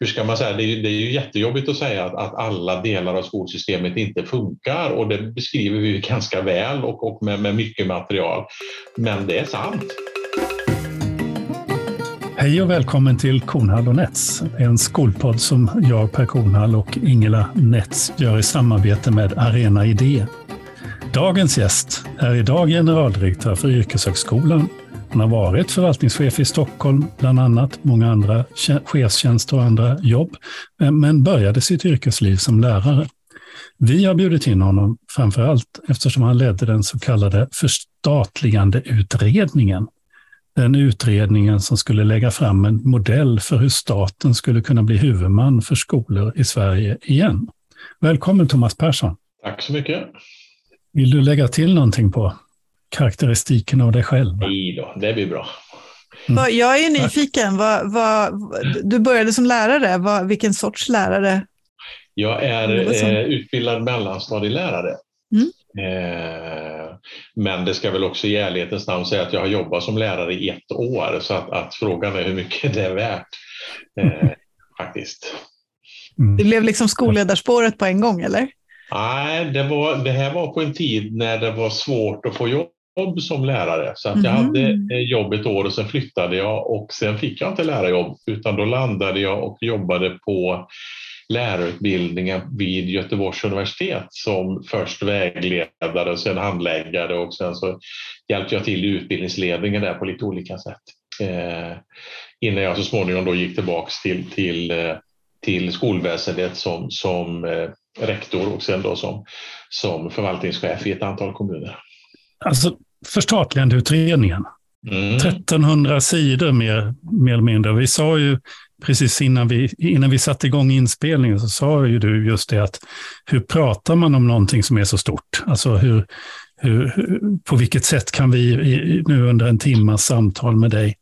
hur ska man säga, det är, det är ju jättejobbigt att säga att, att alla delar av skolsystemet inte funkar och det beskriver vi ganska väl och, och med, med mycket material. Men det är sant. Hej och välkommen till Kornhall och Nets, en skolpodd som jag, Per Kornhall och Ingela Nets gör i samarbete med Arena Idé. Dagens gäst är idag generaldirektör för Yrkeshögskolan. Han har varit förvaltningschef i Stockholm, bland annat, många andra chefstjänster och andra jobb, men började sitt yrkesliv som lärare. Vi har bjudit in honom framför allt eftersom han ledde den så kallade förstatligandeutredningen den utredningen som skulle lägga fram en modell för hur staten skulle kunna bli huvudman för skolor i Sverige igen. Välkommen Thomas Persson. Tack så mycket. Vill du lägga till någonting på karaktäristiken av dig själv? Nej då, det blir bra. Mm. Jag är nyfiken. Vad, vad, du började som lärare. Vad, vilken sorts lärare? Jag är eh, utbildad mellanstadielärare. Mm. Eh, men det ska väl också i ärlighetens namn säga att jag har jobbat som lärare i ett år så att, att frågan är hur mycket det är värt. Eh, faktiskt. Mm. Det blev liksom skolledarspåret på en gång eller? Nej, det, var, det här var på en tid när det var svårt att få jobb som lärare. Så att jag mm. hade jobb ett år och sen flyttade jag och sen fick jag inte lärarjobb utan då landade jag och jobbade på lärarutbildningen vid Göteborgs universitet som först vägledare, sen handläggare och sen så hjälpte jag till i utbildningsledningen där på lite olika sätt. Eh, innan jag så småningom då gick tillbaks till, till, eh, till skolväsendet som, som eh, rektor och sen då som, som förvaltningschef i ett antal kommuner. Alltså förstatligandeutredningen, mm. 1300 sidor mer, mer eller mindre. Vi sa ju precis innan vi, innan vi satte igång inspelningen så sa ju du just det att hur pratar man om någonting som är så stort? Alltså hur, hur, på vilket sätt kan vi nu under en timmas samtal med dig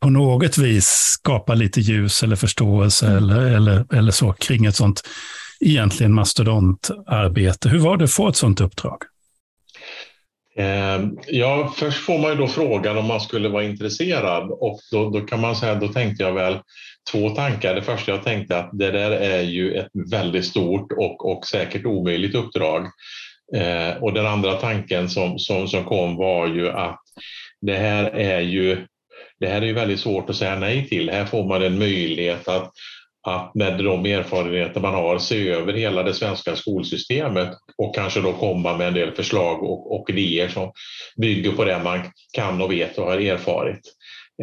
på något vis skapa lite ljus eller förståelse mm. eller, eller, eller så kring ett sånt egentligen mastodontarbete. Hur var det att få ett sånt uppdrag? Ehm, ja, först får man ju då frågan om man skulle vara intresserad och då, då kan man säga, då tänkte jag väl två tankar. Det första jag tänkte att det där är ju ett väldigt stort och, och säkert omöjligt uppdrag. Eh, och den andra tanken som, som, som kom var ju att det här är ju det här är ju väldigt svårt att säga nej till. Här får man en möjlighet att att med de erfarenheter man har se över hela det svenska skolsystemet och kanske då komma med en del förslag och, och idéer som bygger på det man kan och vet och har erfarit.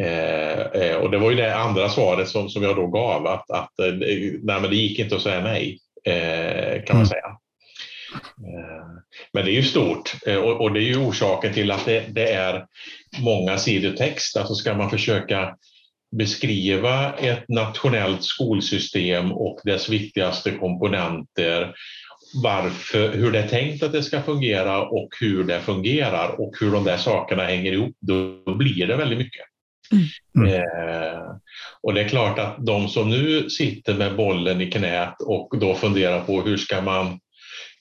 Eh, eh och det var ju det andra svaret som, som jag då gav, att, att eh, nej, det gick inte att säga nej, eh, kan man mm. säga. Eh, men det är ju stort och, och det är ju orsaken till att det, det är många sidor text. Alltså ska man försöka beskriva ett nationellt skolsystem och dess viktigaste komponenter, varför, hur det är tänkt att det ska fungera och hur det fungerar och hur de där sakerna hänger ihop, då blir det väldigt mycket. Mm. Eh, och det är klart att de som nu sitter med bollen i knät och då funderar på hur ska man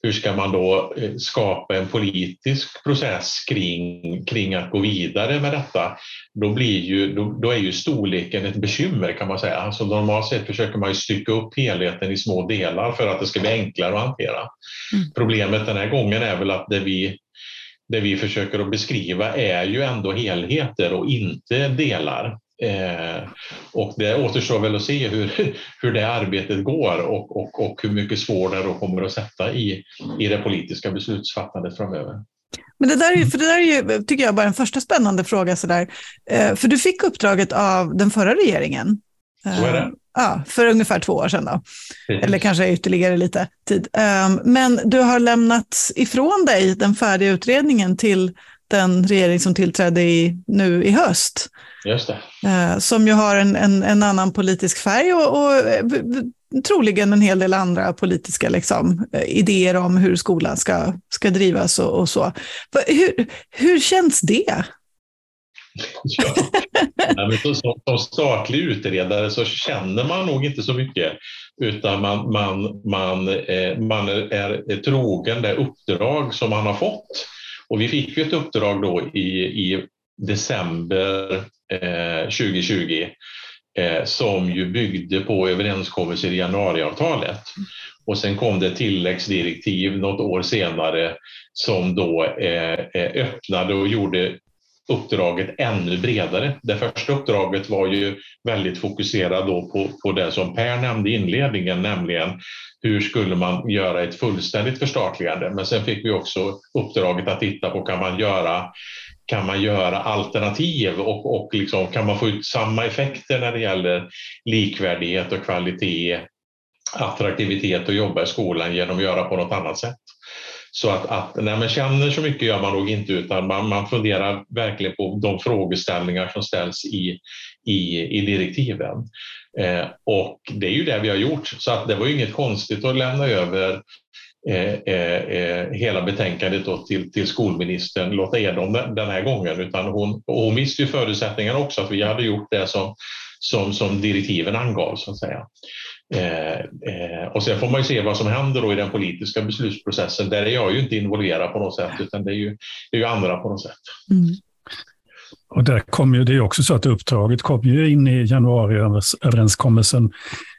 hur ska man då eh, skapa en politisk process kring, kring att gå vidare med detta? Då, blir ju, då, då är ju storleken ett bekymmer kan man säga. Alltså normalt sett försöker man ju stycka upp helheten i små delar för att det ska bli enklare att hantera. Mm. Problemet den här gången är väl att det vi, det vi försöker att beskriva är ju ändå helheter och inte delar. Eh, och det återstår väl att se hur, hur det arbetet går och, och, och hur mycket svår det då kommer att sätta i, i det politiska beslutsfattandet framöver. Men det där, är, för det där är ju, tycker jag, bara en första spännande fråga. Sådär. Eh, för du fick uppdraget av den förra regeringen. Så är det. Eh, ja, för ungefär två år sedan. Då. Eller kanske ytterligare lite tid. Eh, men du har lämnat ifrån dig den färdiga utredningen till den regering som tillträdde i, nu i höst. Just det. Eh, som ju har en, en, en annan politisk färg och, och eh, troligen en hel del andra politiska liksom, eh, idéer om hur skolan ska, ska drivas och, och så. Hur, hur känns det? Ja. som, som statlig utredare så känner man nog inte så mycket utan man, man, man, eh, man är, är trogen det uppdrag som man har fått. Och vi fick ju ett uppdrag då i, i december eh, 2020 eh, som ju byggde på överenskommelser i januariavtalet. Och sen kom det tilläggsdirektiv något år senare som då eh, eh, öppnade och gjorde uppdraget ännu bredare. Det första uppdraget var ju väldigt fokuserat då på, på det som Per nämnde i inledningen, nämligen hur skulle man göra ett fullständigt förstatligande? Men sen fick vi också uppdraget att titta på kan man göra kan man göra alternativ och, och liksom, kan man få ut samma effekter när det gäller likvärdighet och kvalitet, attraktivitet och jobba i skolan genom att göra på något annat sätt? Så att, att när man känner så mycket gör man nog inte utan man, man funderar verkligen på de frågeställningar som ställs i, i, i direktiven. Eh, och det är ju det vi har gjort så att det var inget konstigt att lämna över eh, eh, eh, hela betänkandet då till, till skolministern Lotta Edholm den här gången utan hon, hon visste ju förutsättningarna också att vi hade gjort det som, som, som direktiven angav så att säga. Eh, eh, och sen får man ju se vad som händer då i den politiska beslutsprocessen. Där är jag ju inte involverad på något sätt, utan det är ju, det är ju andra på något sätt. Mm. Och där kom ju, det är också så att uppdraget kom ju in i januariöverenskommelsen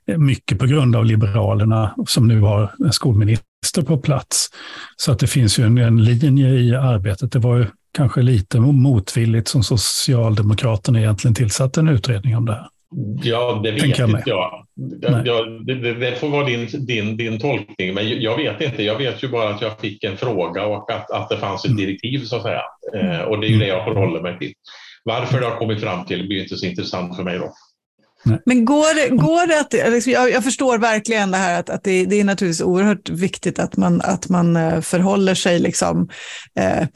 eh, mycket på grund av Liberalerna som nu har en skolminister på plats. Så att det finns ju en, en linje i arbetet. Det var ju kanske lite motvilligt som Socialdemokraterna egentligen tillsatte en utredning om det här. Ja, det vet inte jag. jag. jag det, det, får vara din, din, din tolkning, men jag vet inte. Jag vet ju bara att jag fick en fråga och att, att det fanns ett mm. direktiv så att säga. Eh, och det är ju det jag förhåller mig till. Varför det har kommit fram till blir inte så intressant för mig då. Men går, går det att, liksom, jag, jag, förstår verkligen det här att, att det, det, är naturligtvis oerhört viktigt att man, att man eh, förhåller sig liksom, eh,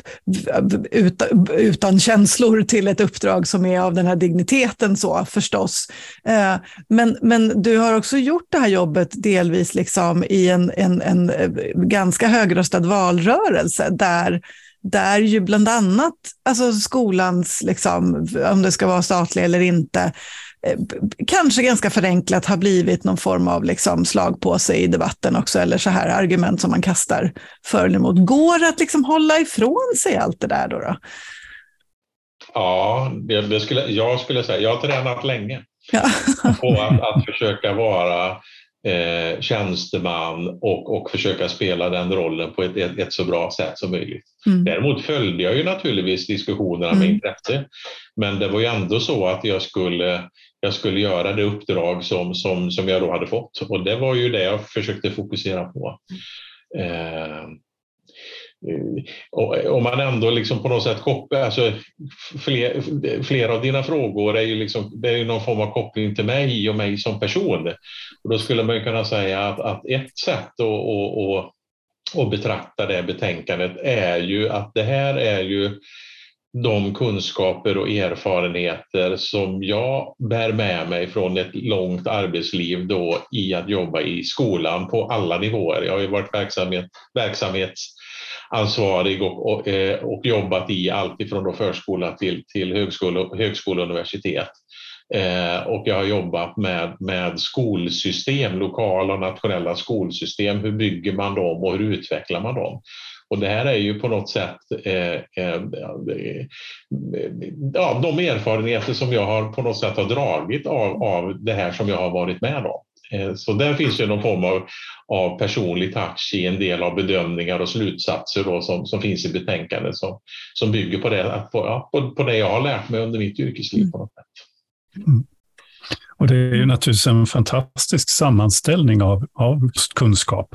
utan, utan känslor till ett uppdrag som är av den här digniteten så förstås. Eh, men, men du har också gjort det här jobbet delvis liksom i en, en, en eh, ganska högröstad valrörelse där där ju bland annat alltså skolans, liksom, om det ska vara statlig eller inte, Eh, kanske ganska förenklat har blivit någon form av liksom slag på sig i debatten också, eller så här argument som man kastar för eller emot. Går det att liksom hålla ifrån sig allt det där då? då? Ja, det, det skulle, jag skulle säga, jag har tränat länge ja. på att, att försöka vara eh, tjänsteman och, och försöka spela den rollen på ett, ett, ett så bra sätt som möjligt. Mm. Däremot följde jag ju naturligtvis diskussionerna med mm. intresse. Men det var ju ändå så att jag skulle jag skulle göra det uppdrag som, som, som jag då hade fått. Och det var ju det jag försökte fokusera på. Eh, Eh, eh, om man ändå liksom på något sätt kopplar, alltså fler, flera av dina frågor är ju, liksom, det är ju någon form av koppling till mig och mig som person. Och då skulle man kunna säga att, att ett sätt att, att, att, att betrakta det betänkandet är ju att det här är ju de kunskaper och erfarenheter som jag bär med mig från ett långt arbetsliv då i att jobba i skolan på alla nivåer. Jag har ju varit verksamhet, ansvarig och, och, eh, och jobbat i allt ifrån förskola till, till högskola, högskola och universitet. Eh, och jag har jobbat med, med skolsystem, lokala och nationella skolsystem. Hur bygger man dem och hur utvecklar man dem? Och det här är ju på något sätt eh, eh, ja, de erfarenheter som jag har på något sätt har dragit av, av det här som jag har varit med om. Eh, så där finns ju någon form av, av personlig touch i en del av bedömningar och slutsatser då som, som finns i betänkandet som, som bygger på det, på, ja, på, på det jag har lärt mig under mitt yrkesliv. på något sätt. Mm. Och det är ju naturligtvis en fantastisk sammanställning av, av kunskap.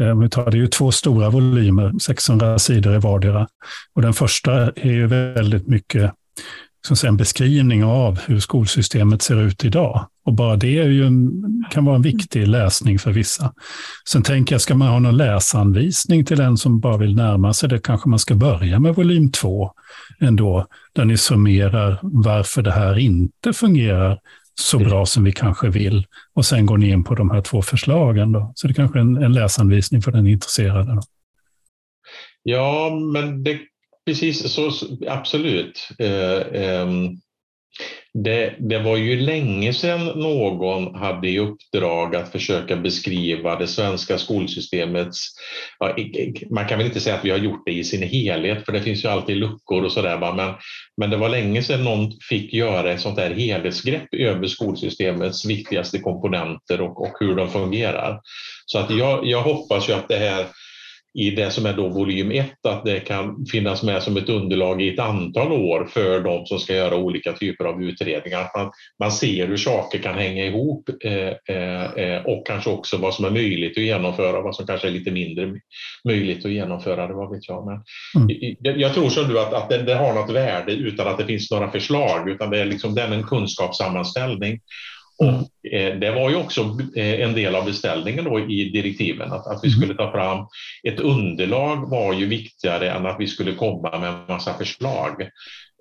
Eh, vi tar det är ju två stora volymer, 600 sidor i vardera. Och den första är ju väldigt mycket som säga, en beskrivning av hur skolsystemet ser ut idag. Och bara det är ju en, kan vara en viktig läsning för vissa. Sen tänker jag, ska man ha någon läsanvisning till den som bara vill närma sig det, kanske man ska börja med volym två ändå, där ni summerar varför det här inte fungerar så bra som vi kanske vill. Och sen går ni in på de här två förslagen. Då. Så det kanske är en, en läsanvisning för den intresserade. Då. Ja, men det, precis så, absolut. Eh, eh, det, det, var ju länge sedan någon hade i uppdrag att försöka beskriva det svenska skolsystemets... Ja, man kan väl inte säga att vi har gjort det i sin helhet, för det finns ju alltid luckor och sådär. Men, men det var länge sedan någon fick göra ett sånt där helhetsgrepp över skolsystemets viktigaste komponenter och, och hur de fungerar. Så att jag, jag hoppas ju att det här i det som är då volym 1 att det kan finnas med som ett underlag i ett antal år för de som ska göra olika typer av utredningar. man, man ser hur saker kan hänga ihop eh, eh, och kanske också vad som är möjligt att genomföra och vad som kanske är lite mindre möjligt att genomföra. Det vad vet jag. Men mm. jag, jag, tror som du att, att det, det, har något värde utan att det finns några förslag utan det är liksom den en kunskapssammanställning och eh, det var ju också eh, en del av beställningen då i direktiven, att, att vi mm. skulle ta fram ett underlag var ju viktigare än att vi skulle komma med en massa förslag.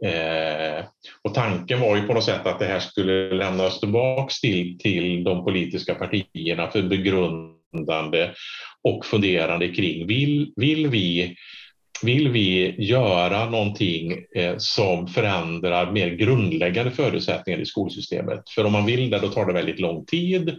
Eh, och tanken var ju på något sätt att det här skulle lämnas tillbaks till, till de politiska partierna för begrundande och funderande kring vill, vill vi vill vi göra någonting eh, som förändrar mer grundläggande förutsättningar i skolsystemet? För om man vill det, då tar det väldigt lång tid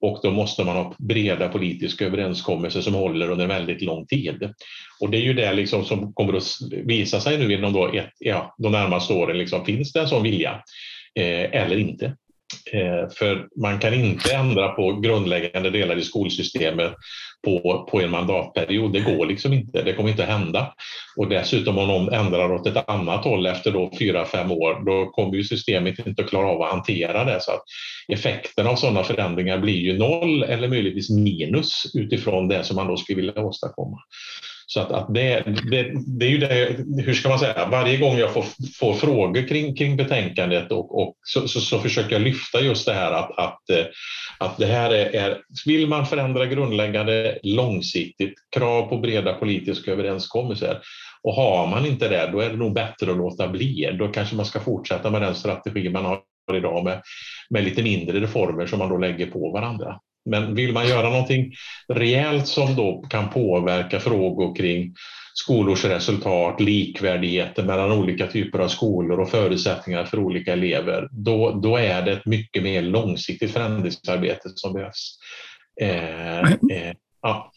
och då måste man ha breda politiska överenskommelser som håller under väldigt lång tid. Och det är ju det liksom som kommer att visa sig nu inom då ett, ja, de närmaste åren. Liksom, finns det en sån vilja eh, eller inte? Eh, för man kan inte ändra på grundläggande delar i skolsystemet på, på en mandatperiod. Det går liksom inte. Det kommer inte hända. Och dessutom om någon ändrar åt ett annat håll efter då fyra, fem år, då kommer ju systemet inte att klara av att hantera det. Så att effekten av sådana förändringar blir ju noll eller möjligtvis minus utifrån det som man då skulle vilja åstadkomma. Så att, att det, det, det, är ju det, hur ska man säga, varje gång jag får, får frågor kring, kring betänkandet och, och så, så, så, försöker jag lyfta just det här att, att, eh, att det här är, är, vill man förändra grundläggande långsiktigt, krav på breda politiska överenskommelser och har man inte det, då är det nog bättre att låta bli. Då kanske man ska fortsätta med den strategi man har idag med, med lite mindre reformer som man då lägger på varandra. Men vill man göra någonting rejält som då kan påverka frågor kring skolors resultat, likvärdigheten mellan olika typer av skolor och förutsättningar för olika elever, då, då är det ett mycket mer långsiktigt förändringsarbete som behövs. Eh, eh, ja.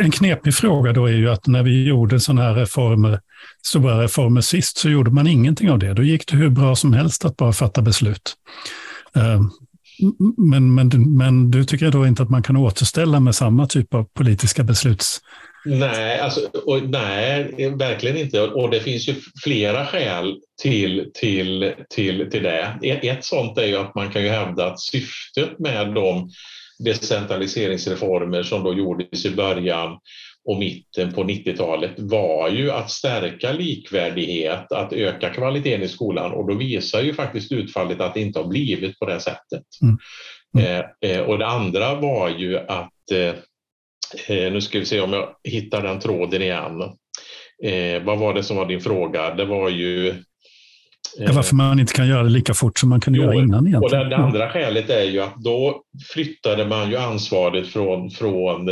En, knepig fråga då är ju att när vi gjorde sådana här reformer, stora reformer sist, så gjorde man ingenting av det. Då gick det hur bra som helst att bara fatta beslut. Men, men, men du tycker då inte att man kan återställa med samma typ av politiska besluts... Nej, alltså, och, nej, verkligen inte. Och det finns ju flera skäl till, till, till, till det. E, ett sånt är ju att man kan ju hävda att syftet med de decentraliseringsreformer som då gjordes i början och mitten på 90-talet var ju att stärka likvärdighet, att öka kvaliteten i skolan och då visar ju faktiskt utfallet att det inte har blivit på det sättet. Mm. Mm. Eh, och det andra var ju att, eh, eh, nu ska vi se om jag hittar den tråden igen. Eh, vad var det som var din fråga? Det var ju eh, varför man inte kan göra det lika fort som man kunde jo, göra innan. Egentligen. Och det, det andra skälet är ju att då flyttade man ju ansvaret från, från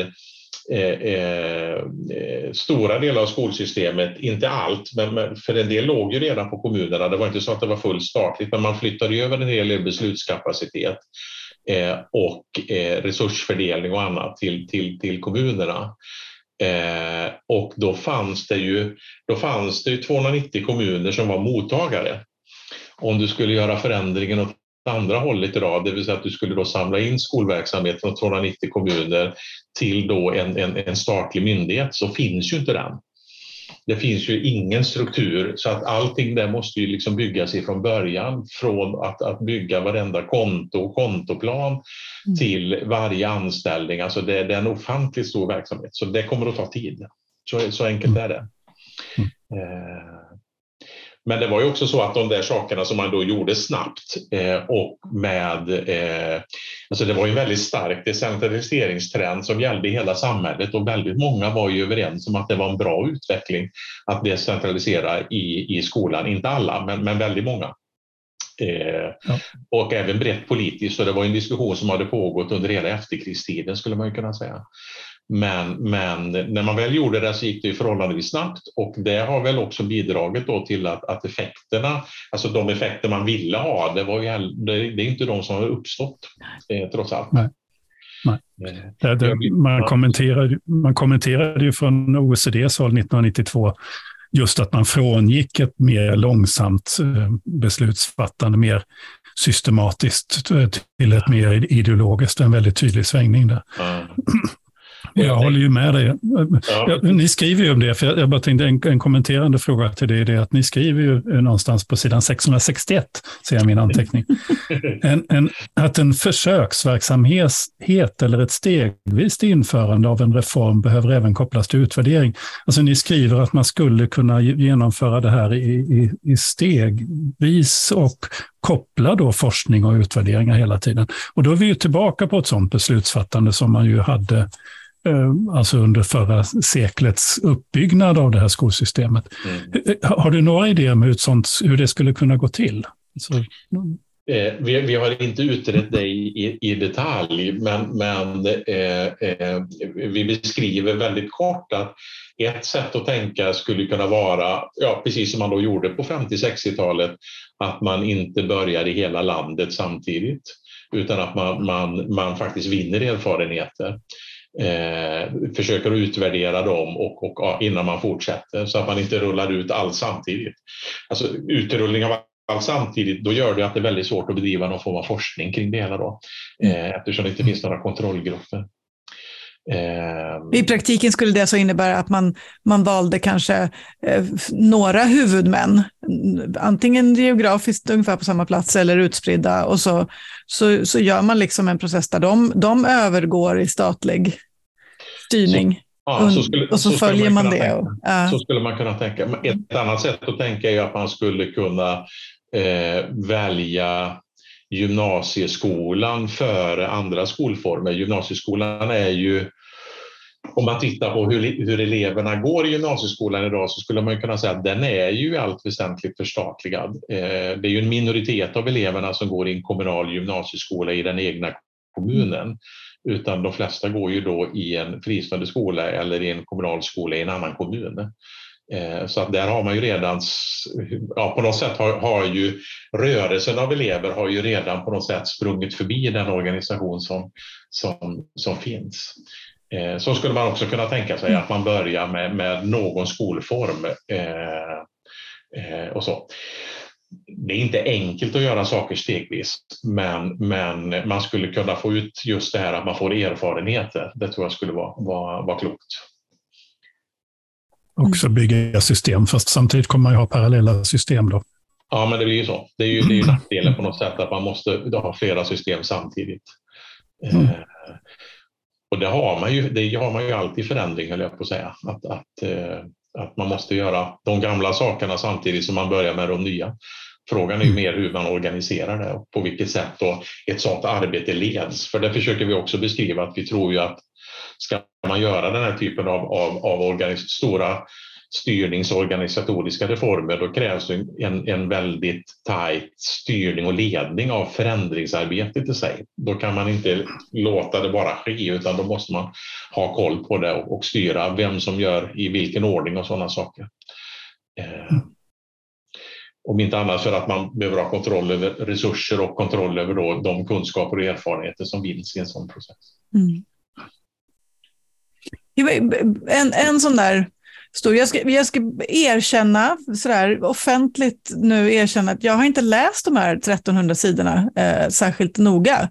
Eh, eh, eh, stora delar av skolsystemet, inte allt, men för en del låg ju redan på kommunerna. Det var inte så att det var fullt statligt, men man flyttade över en hel del beslutskapacitet eh, och eh, resursfördelning och annat till, till, till kommunerna. och då fanns det ju då fanns det 290 kommuner som var mottagare. Om du skulle göra förändringen åt andra hållet idag, det vill säga att du skulle då samla in skolverksamhet från 290 kommuner till då en, en, en statlig myndighet så finns ju inte den. Det finns ju ingen struktur så att allting där måste ju liksom byggas ifrån början från att, att bygga varenda konto och kontoplan mm. till varje anställning. Alltså det, det, är en ofantligt stor verksamhet så det kommer att ta tid. Så, så enkelt är det. Mm. Eh, men det var ju också så att de där sakerna som man då gjorde snabbt eh, och med, eh, alltså det var ju en väldigt stark decentraliseringstrend som gällde i hela samhället och väldigt många var ju överens om att det var en bra utveckling att decentralisera i, i skolan. Inte alla, men, men väldigt många. Eh, ja. Och även brett politiskt, så det var en diskussion som hade pågått under hela efterkrigstiden skulle man kunna säga. Men, men när man väl gjorde det så gick det förhållandevis snabbt och det har väl också bidragit då till att, att effekterna, alltså de effekter man ville ha, det, var ju, det, det är inte de som har uppstått eh, trots allt. Nej. Nej. Eh, det, det, man, kommenterade, man kommenterade ju från OECDs håll 1992 just att man frångick ett mer långsamt eh, beslutsfattande, mer systematiskt eh, till ett mer ideologiskt, en väldigt tydlig svängning där. Mm. Jag håller ju med dig. Ja. Ni skriver ju om det, för jag bara tänkte en, en kommenterande fråga till det är det att ni skriver ju någonstans på sidan 661, ser jag min anteckning, en, en, att en försöksverksamhet eller ett stegvist införande av en reform behöver även kopplas till utvärdering. Alltså ni skriver att man skulle kunna genomföra det här i, i, i stegvis och koppla då forskning och utvärderingar hela tiden. Och då är vi ju tillbaka på ett sådant beslutsfattande som man ju hade Eh, alltså under förra seklets uppbyggnad av det här skolsystemet. Mm. Har du några idéer om hur, sånt, hur det skulle kunna gå till? Så, eh, vi, vi, har inte utrett det i, i, detalj, men, men eh, eh, vi beskriver väldigt kort att ett sätt att tänka skulle kunna vara, ja, precis som man då gjorde på 50-60-talet, att man inte börjar i hela landet samtidigt, utan att man, man, man faktiskt vinner erfarenheter eh, försöker utvärdera dem och, och, innan man fortsätter så att man inte rullar ut allt samtidigt. Alltså utrullning av allt samtidigt, då gör det att det är väldigt svårt att bedriva någon form av forskning kring det hela då, mm. eh, eftersom det inte finns några kontrollgrupper. I praktiken skulle det så innebära att man, man valde kanske eh, några huvudmän, antingen geografiskt ungefär på samma plats eller utspridda, och så, så, så gör man liksom en process där de, de övergår i statlig styrning. Ja, så skulle, och så, så följer man, man det. Och, uh. Så skulle man kunna tänka. Ett annat sätt att tänka är att man skulle kunna eh, välja gymnasieskolan före andra skolformer. Gymnasieskolan är ju om man tittar på hur, hur eleverna går i gymnasieskolan idag så skulle man kunna säga att den är ju i allt väsentligt förstatligad. Eh, det är ju en minoritet av eleverna som går i en kommunal gymnasieskola i den egna kommunen utan de flesta går ju då i en fristående skola eller i en kommunal skola i en annan kommun. Eh, så att där har man ju redan, ja, på något sätt har, har ju rörelsen av elever har ju redan på något sätt sprungit förbi den organisation som, som, som finns. Eh, så skulle man också kunna tänka sig att man börjar med, med någon skolform eh, eh, och så. Det är inte enkelt att göra saker stegvis, men, men man skulle kunna få ut just det här att man får erfarenheter. Det tror jag skulle vara, vara, vara klokt. Också bygga system, fast samtidigt kommer man ju ha parallella system då. Ja, men det blir ju så. Det är ju, det är ju nackdelen på något sätt att man måste ha flera system samtidigt. Mm. Och det har man ju, det har man ju alltid förändring, höll jag på att säga. Att, att, eh, att man måste göra de gamla sakerna samtidigt som man börjar med de nya. Frågan är ju mer hur man organiserar det och på vilket sätt då ett sådant arbete leds. För det försöker vi också beskriva att vi tror ju att ska man göra den här typen av, av, av stora styrningsorganisatoriska reformer, då krävs en, en väldigt tajt styrning och ledning av förändringsarbetet i sig. Då kan man inte låta det bara ske, utan då måste man ha koll på det och, och styra vem som gör i vilken ordning och sådana saker. Eh, om inte annat för att man behöver ha kontroll över resurser och kontroll över då de kunskaper och erfarenheter som vinns i en sån process. Mm. En, en sån där stor. Jag ska, jag ska erkänna, sådär, offentligt nu erkänna att jag har inte läst de här 1300 sidorna eh, särskilt noga.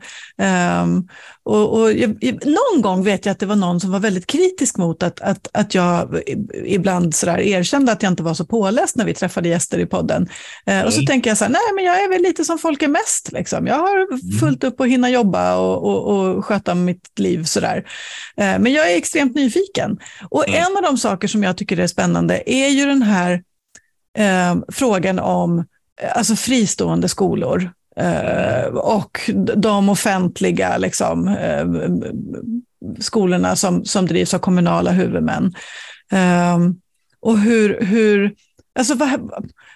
Um, och, och jag, någon gång vet jag att det var någon som var väldigt kritisk mot att, att, att jag ibland sådär erkände att jag inte var så påläst när vi träffade gäster i podden. Eh, och så tänker jag så här, nej men jag är väl lite som folk är mest. Liksom. Jag har mm. fullt upp att hinna jobba och, och, och sköta mitt liv sådär. Eh, men jag är extremt nyfiken. Och mm. en av de saker som jag tycker är spännande är ju den här eh, frågan om eh, alltså fristående skolor. Eh, och de offentliga liksom, eh, skolorna som, som drivs av kommunala huvudmän. Eh, och hur, hur alltså vad,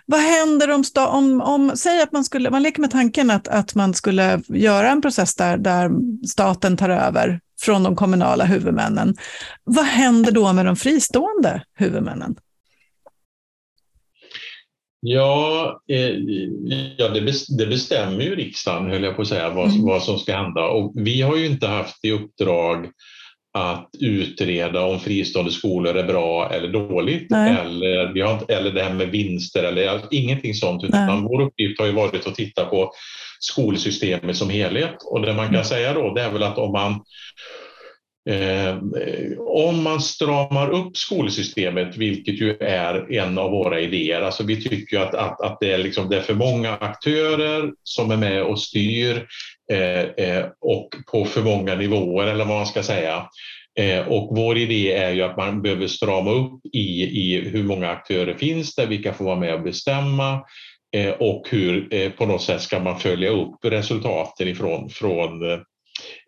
vad händer om, om, om, säg att man skulle, man leker med tanken att, att man skulle göra en process där, där staten tar över från de kommunala huvudmännen. Vad händer då med de fristående huvudmännen? Ja, eh, ja det, bestämmer ju riksdagen, höll jag på att säga, vad, mm. vad som ska hända. Och vi har ju inte haft i uppdrag att utreda om fristående skolor är bra eller dåligt eller, vi har eller det här med vinster eller ingenting sånt. Utan vår uppgift har ju varit att titta på skolsystemet som helhet och det man kan mm. säga då det är väl att om man Eh, om man stramar upp skolsystemet, vilket ju är en av våra idéer, alltså vi tycker att, att, att det, är liksom, det är för många aktörer som är med och styr eh, eh, och på för många nivåer eller vad man ska säga. Eh, och vår idé är ju att man behöver strama upp i, i hur många aktörer finns det, vilka får vara med och bestämma Eh, och hur eh, på något sätt ska man följa upp resultaten ifrån från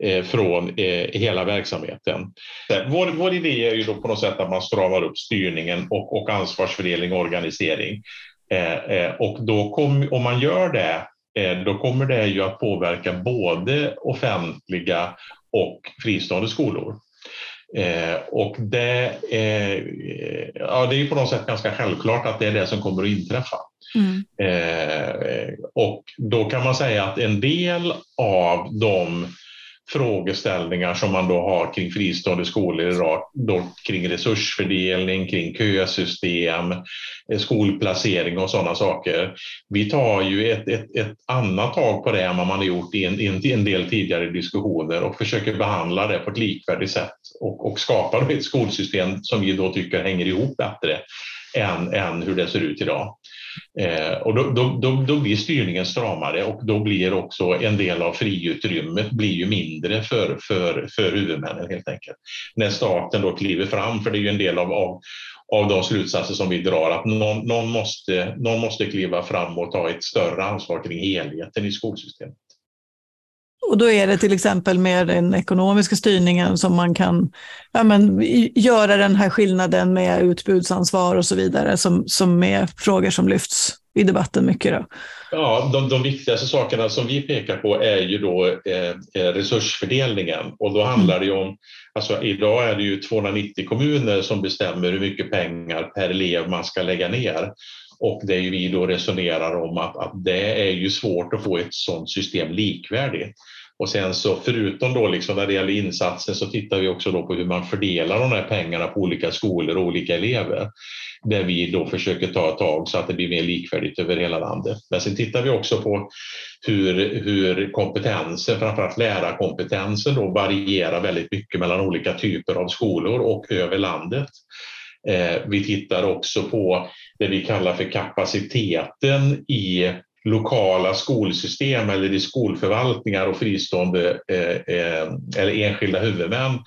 eh, från hela verksamheten. Vår, vår idé är ju då på något sätt att man stramar upp styrningen och, och ansvarsfördelning och organisering. Och då kom, om man gör det, då kommer det ju att påverka både offentliga och fristående skolor. Eh, och det, eh, ja, det är på något sätt ganska självklart att det är det som kommer att inträffa. Mm. Eh, och då kan man säga att en del av de frågeställningar som man då har kring fristående skolor idag, då kring resursfördelning, kring kösystem, eh, skolplacering och sådana saker. Vi tar ju ett, ett, ett annat tag på det än vad man har gjort i en, i en del tidigare diskussioner och försöker behandla det på ett likvärdigt sätt och, och skapar ett skolsystem som vi då tycker hänger ihop bättre än, än hur det ser ut idag. Eh, och då, då, då, då, blir styrningen stramare och då blir också en del av friutrymmet blir ju mindre för, för, för huvudmännen helt enkelt. När staten då kliver fram, för det är ju en del av, av, av de slutsatser som vi drar, att någon, någon, måste, någon måste kliva fram och ta ett större ansvar kring helheten i skolsystemet. Och då är det till exempel med den ekonomiska styrningen som man kan ja, men, göra den här skillnaden med utbudsansvar och så vidare som, som är frågor som lyfts i debatten mycket. Då. Ja, de, de viktigaste sakerna som vi pekar på är ju då eh, eh resursfördelningen och då handlar det ju om, alltså idag är det ju 290 kommuner som bestämmer hur mycket pengar per elev man ska lägga ner. Och det är ju vi då resonerar om att, att det är ju svårt att få ett sådant system likvärdigt. Och sen så förutom då liksom när det gäller insatser så tittar vi också då på hur man fördelar de här pengarna på olika skolor och olika elever. Där vi då försöker ta ett tag så att det blir mer likvärdigt över hela landet. Men sen tittar vi också på hur, hur kompetensen, framförallt lärarkompetensen då varierar väldigt mycket mellan olika typer av skolor och över landet. Eh, vi tittar också på det vi kallar för kapaciteten i lokala skolsystem eller i skolförvaltningar och fristående eh, eh eller enskilda huvudmän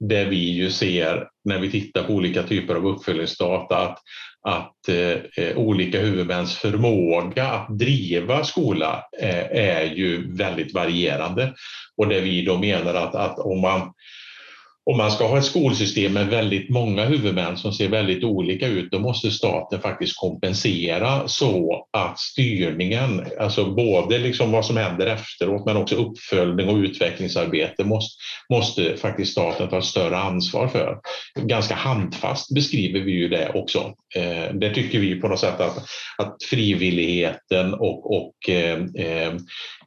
där vi ju ser när vi tittar på olika typer av uppföljningsdata att, att eh, eh olika huvudmäns förmåga att driva skola eh, är ju väldigt varierande. Och där vi då menar att, att om man om man ska ha ett skolsystem med väldigt många huvudmän som ser väldigt olika ut, då måste staten faktiskt kompensera så att styrningen, alltså både liksom vad som händer efteråt men också uppföljning och utvecklingsarbete måste, måste faktiskt staten ta ett större ansvar för. Ganska handfast beskriver vi ju det också. Eh, det tycker vi på något sätt att, att frivilligheten och, och eh, eh,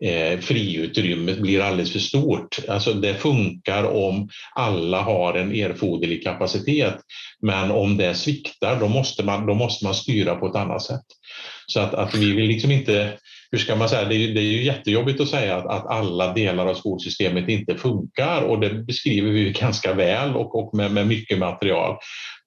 eh friutrymmet blir alldeles för stort. Alltså det funkar om alla alla har en erforderlig kapacitet. Men om det sviktar, då måste man, då måste man styra på ett annat sätt. Så att, att vi vill liksom inte hur ska man säga, det är, det är ju jättejobbigt att säga att, att, alla delar av skolsystemet inte funkar och det beskriver vi ganska väl och, och med, med mycket material.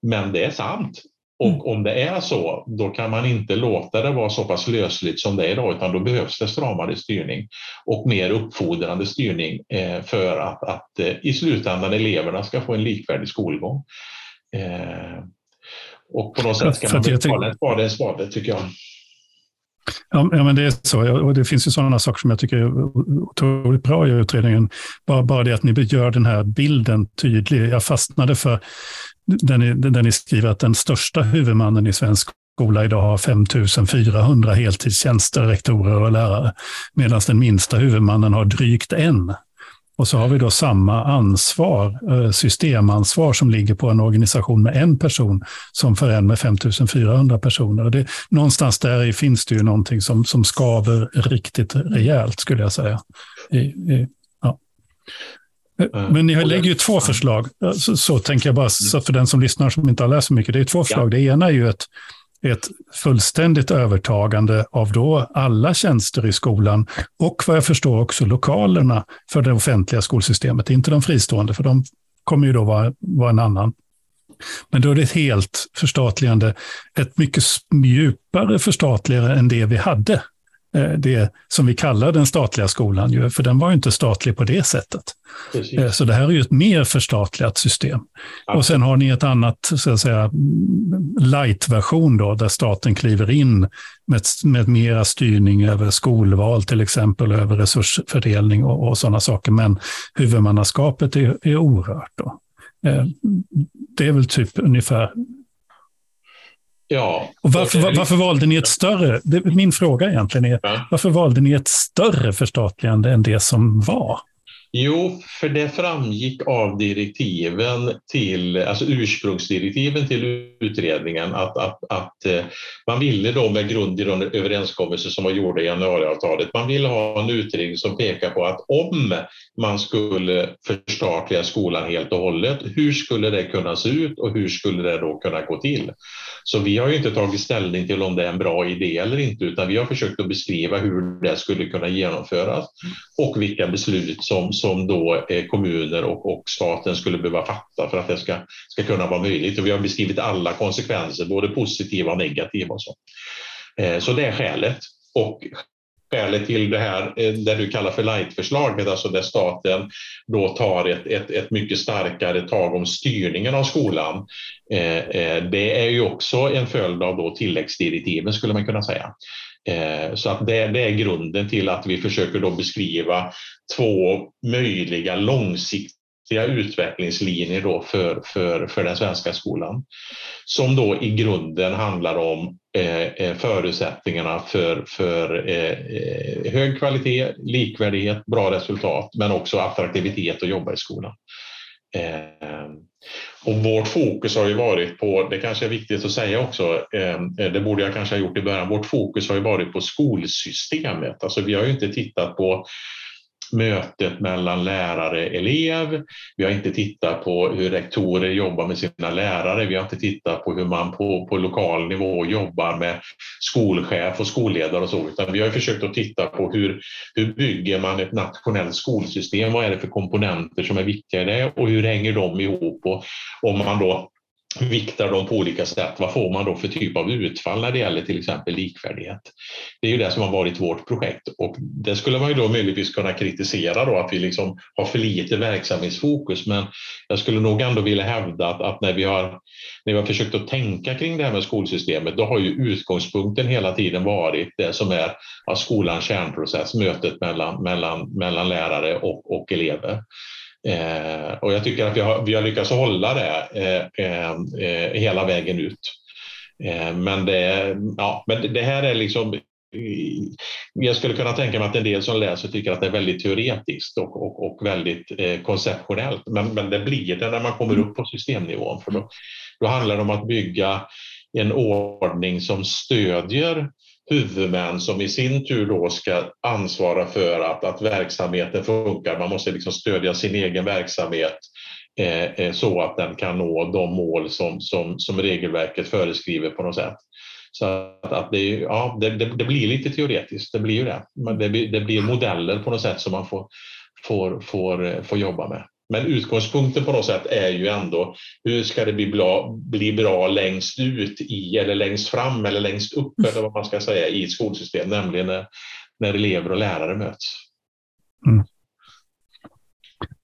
Men det är sant. Och mm. om det är så, då kan man inte låta det vara så pass lösligt som det är idag, utan då behövs det stramare styrning och mer uppfordrande styrning eh, för att, att eh, i slutändan eleverna ska få en likvärdig skolgång. Eh, och på något sätt ska man väl tala en spade en spade, tycker jag. Ja, men det är så. Och det finns ju sådana saker som jag tycker är otroligt bra i utredningen. Bara, bara det att ni gör den här bilden tydlig. Jag fastnade för där ni, där ni skriver att den största huvudmannen i svensk skola idag har 5 400 heltidstjänster, rektorer och lärare, medan den minsta huvudmannen har drygt en. Och så har vi då samma ansvar, eh, systemansvar som ligger på en organisation med en person som för en med 5400 personer. Och det, någonstans där finns det ju någonting som, som skaver riktigt rejält skulle jag säga. I, i, ja. Eh, men ni lägger ju två förslag, så, så tänker jag bara, så för den som lyssnar som inte har läst så mycket. Det är två förslag. Det ena är ju ett ett fullständigt övertagande av då alla tjänster i skolan och vad jag förstår också lokalerna för det offentliga skolsystemet, inte de fristående, för de kommer ju då vara, vara en annan. Men då är det ett helt förstatligande, ett mycket djupare förstatligande än det vi hade Eh, det som vi kallar den statliga skolan, för den var ju inte statlig på det sättet. Precis. Eh, så det här är ju ett mer förstatligat system. Ja. Och sen har ni ett annat, så att säga, light-version då, där staten kliver in med, med mera styrning över skolval till exempel, över resursfördelning och, och sådana saker. Men huvudmannaskapet är, är orört. Då. Eh, det är väl typ ungefär Ja. Och varför, var, varför valde ni ett större, min fråga egentligen är, ja. varför valde ni ett större förstatligande än det som var? Jo, för det framgick av direktiven till, alltså ursprungsdirektiven till utredningen att, att, att eh, man ville då med grund i de överenskommelser som var gjorda i januariavtalet, man ville ha en utredning som pekar på att om man skulle förstatliga skolan helt och hållet, hur skulle det kunna se ut och hur skulle det då kunna gå till? Så vi har ju inte tagit ställning till om det är en bra idé eller inte, utan vi har försökt att beskriva hur det skulle kunna genomföras och vilka beslut som, som då eh, kommuner och, och staten skulle behöva fatta för att det ska, ska kunna vara möjligt. Och vi har beskrivit alla konsekvenser, både positiva och negativa. Och så. Eh, så det är skälet. Och skälet till det här, eh, det du kallar för light-förslaget, alltså där staten då tar ett, ett, ett mycket starkare tag om styrningen av skolan, eh, eh, det är ju också en följd av då tilläggsdirektiven skulle man kunna säga. Så att det, det, är grunden till att vi försöker då beskriva två möjliga långsiktiga utvecklingslinjer då för, för, för den svenska skolan. Som då i grunden handlar om Eh, eh, förutsättningarna för, för eh, hög kvalitet, likvärdighet, bra resultat men också attraktivitet att jobba i skolan. Och vårt fokus har ju varit på, det kanske är viktigt att säga också, det borde jag kanske ha gjort i början, vårt fokus har ju varit på skolsystemet. Alltså vi har ju inte tittat på mötet mellan lärare och elev. Vi har inte tittat på hur rektorer jobbar med sina lärare. Vi har inte tittat på hur man på, på lokal nivå jobbar med skolchef och skolledare och så, utan vi har försökt att titta på hur, hur bygger man ett nationellt skolsystem? Vad är det för komponenter som är viktiga i det och hur hänger de ihop? Och om man då viktar dem på olika sätt. Vad får man då för typ av utfall när det gäller till exempel likvärdighet? Det är ju det som har varit vårt projekt och det skulle man ju då möjligtvis kunna kritisera då att vi liksom har för lite verksamhetsfokus. Men jag skulle nog ändå vilja hävda att, att när, vi har, när vi har försökt att tänka kring det här med skolsystemet, då har ju utgångspunkten hela tiden varit det som är skolans kärnprocess, mötet mellan, mellan, mellan lärare och, och elever. Eh, och jag tycker att vi har, vi har lyckats hålla det eh, eh, hela vägen ut. Eh, men, det, ja, men det här är liksom eh, jag skulle kunna tänka mig att en del som läser tycker att det är väldigt teoretiskt och, och, och väldigt eh, konceptionellt. Men, men det blir det när man kommer upp på systemnivån. För då, då handlar det om att bygga en ordning som stödjer huvudmän som i sin tur då ska ansvara för att, att verksamheten funkar. Man måste liksom stödja sin egen verksamhet eh, eh, så att den kan nå de mål som, som, som regelverket föreskriver på något sätt. Så att, att det, ja, det, det, det, blir lite teoretiskt, det blir ju det. Men det, det blir modeller på något sätt som man får, får, får, eh, får jobba med. Men utgångspunkten på något sätt är ju ändå hur ska det bli bra, bli bra längst ut i eller längst fram eller längst upp eller vad man ska säga i ett skolsystem, nämligen när, när elever och lärare möts. Mm.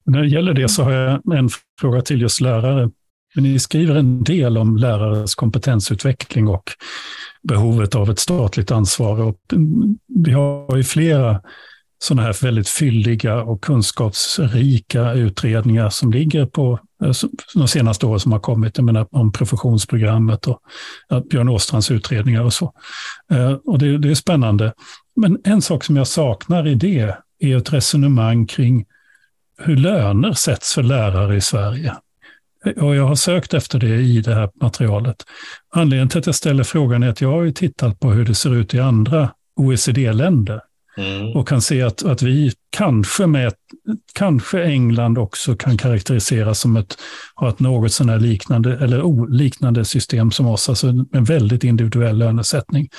När det gäller det så har jag en fråga till just lärare. Ni skriver en del om lärares kompetensutveckling och behovet av ett statligt ansvar. Och vi har ju flera sådana här väldigt fylliga och kunskapsrika utredningar som ligger på eh, de senaste åren som har kommit, jag menar om professionsprogrammet och Björn Åstrands utredningar och så. Eh, och det, det är spännande. Men en sak som jag saknar i det är ett resonemang kring hur löner sätts för lärare i Sverige. Eh, och jag har sökt efter det i det här materialet. Anledningen till att jag ställer frågan är att jag har tittat på hur det ser ut i andra OECD-länder. Mm. Och kan se att, att vi kanske med, kanske England också kan karaktäriseras som ett, har ett något sådär liknande, eller oliknande system som oss, alltså en väldigt individuell lönesättning.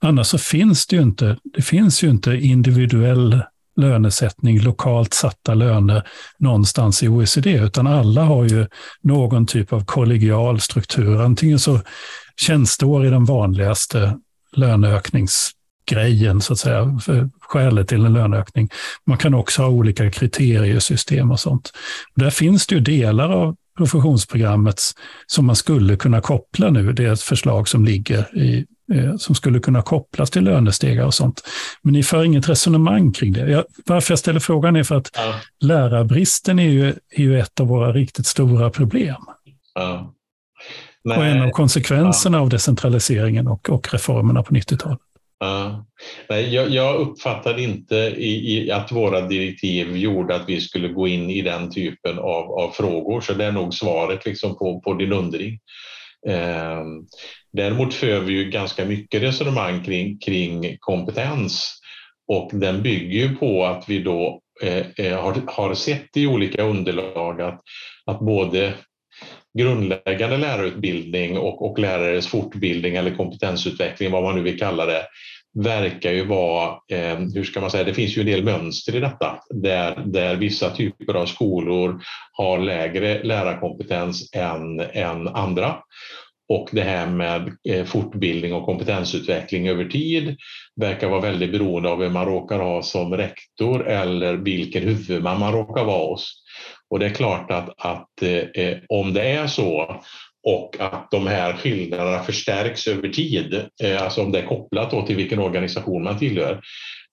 Annars så finns det ju inte, det finns ju inte individuell lönesättning, lokalt satta löner någonstans i OECD, utan alla har ju någon typ av kollegial struktur. Antingen så tjänsteår är den vanligaste löneöknings löneökningsgrejen, så att säga, skälet till en löneökning. Man kan också ha olika kriteriesystem och sånt. Där finns det ju delar av professionsprogrammet som man skulle kunna koppla nu. Det är ett förslag som ligger i Eh, som skulle kunna kopplas till lönestegar och sånt. Men ni för inget resonemang kring det. Jag, varför jag ställer frågan är för att ja. lärarbristen är ju, är ju ett av våra riktigt stora problem. Ja. och en av konsekvenserna ja. av decentraliseringen och, och reformerna på 90-talet. Ja. Nej, jag, jag uppfattade inte i, i, att våra direktiv gjorde att vi skulle gå in i den typen av, av frågor, så det är nog svaret liksom på, på din undring. Eh, däremot för vi ju ganska mycket resonemang kring, kring kompetens och den bygger ju på att vi då eh, eh har, har sett i olika underlag att, att både grundläggande lärarutbildning och, och lärares fortbildning eller kompetensutveckling, vad man nu vill kalla det, verkar ju vara, eh, hur ska man säga, det finns ju en del mönster i detta där, där vissa typer av skolor har lägre lärarkompetens än, än andra. Och det här med eh, fortbildning och kompetensutveckling över tid verkar vara väldigt beroende av vem man råkar ha som rektor eller vilken huvudman man råkar vara hos. Och det är klart att, att eh, om det är så och att de här skillnaderna förstärks över tid, eh, alltså om det är kopplat till vilken organisation man tillhör,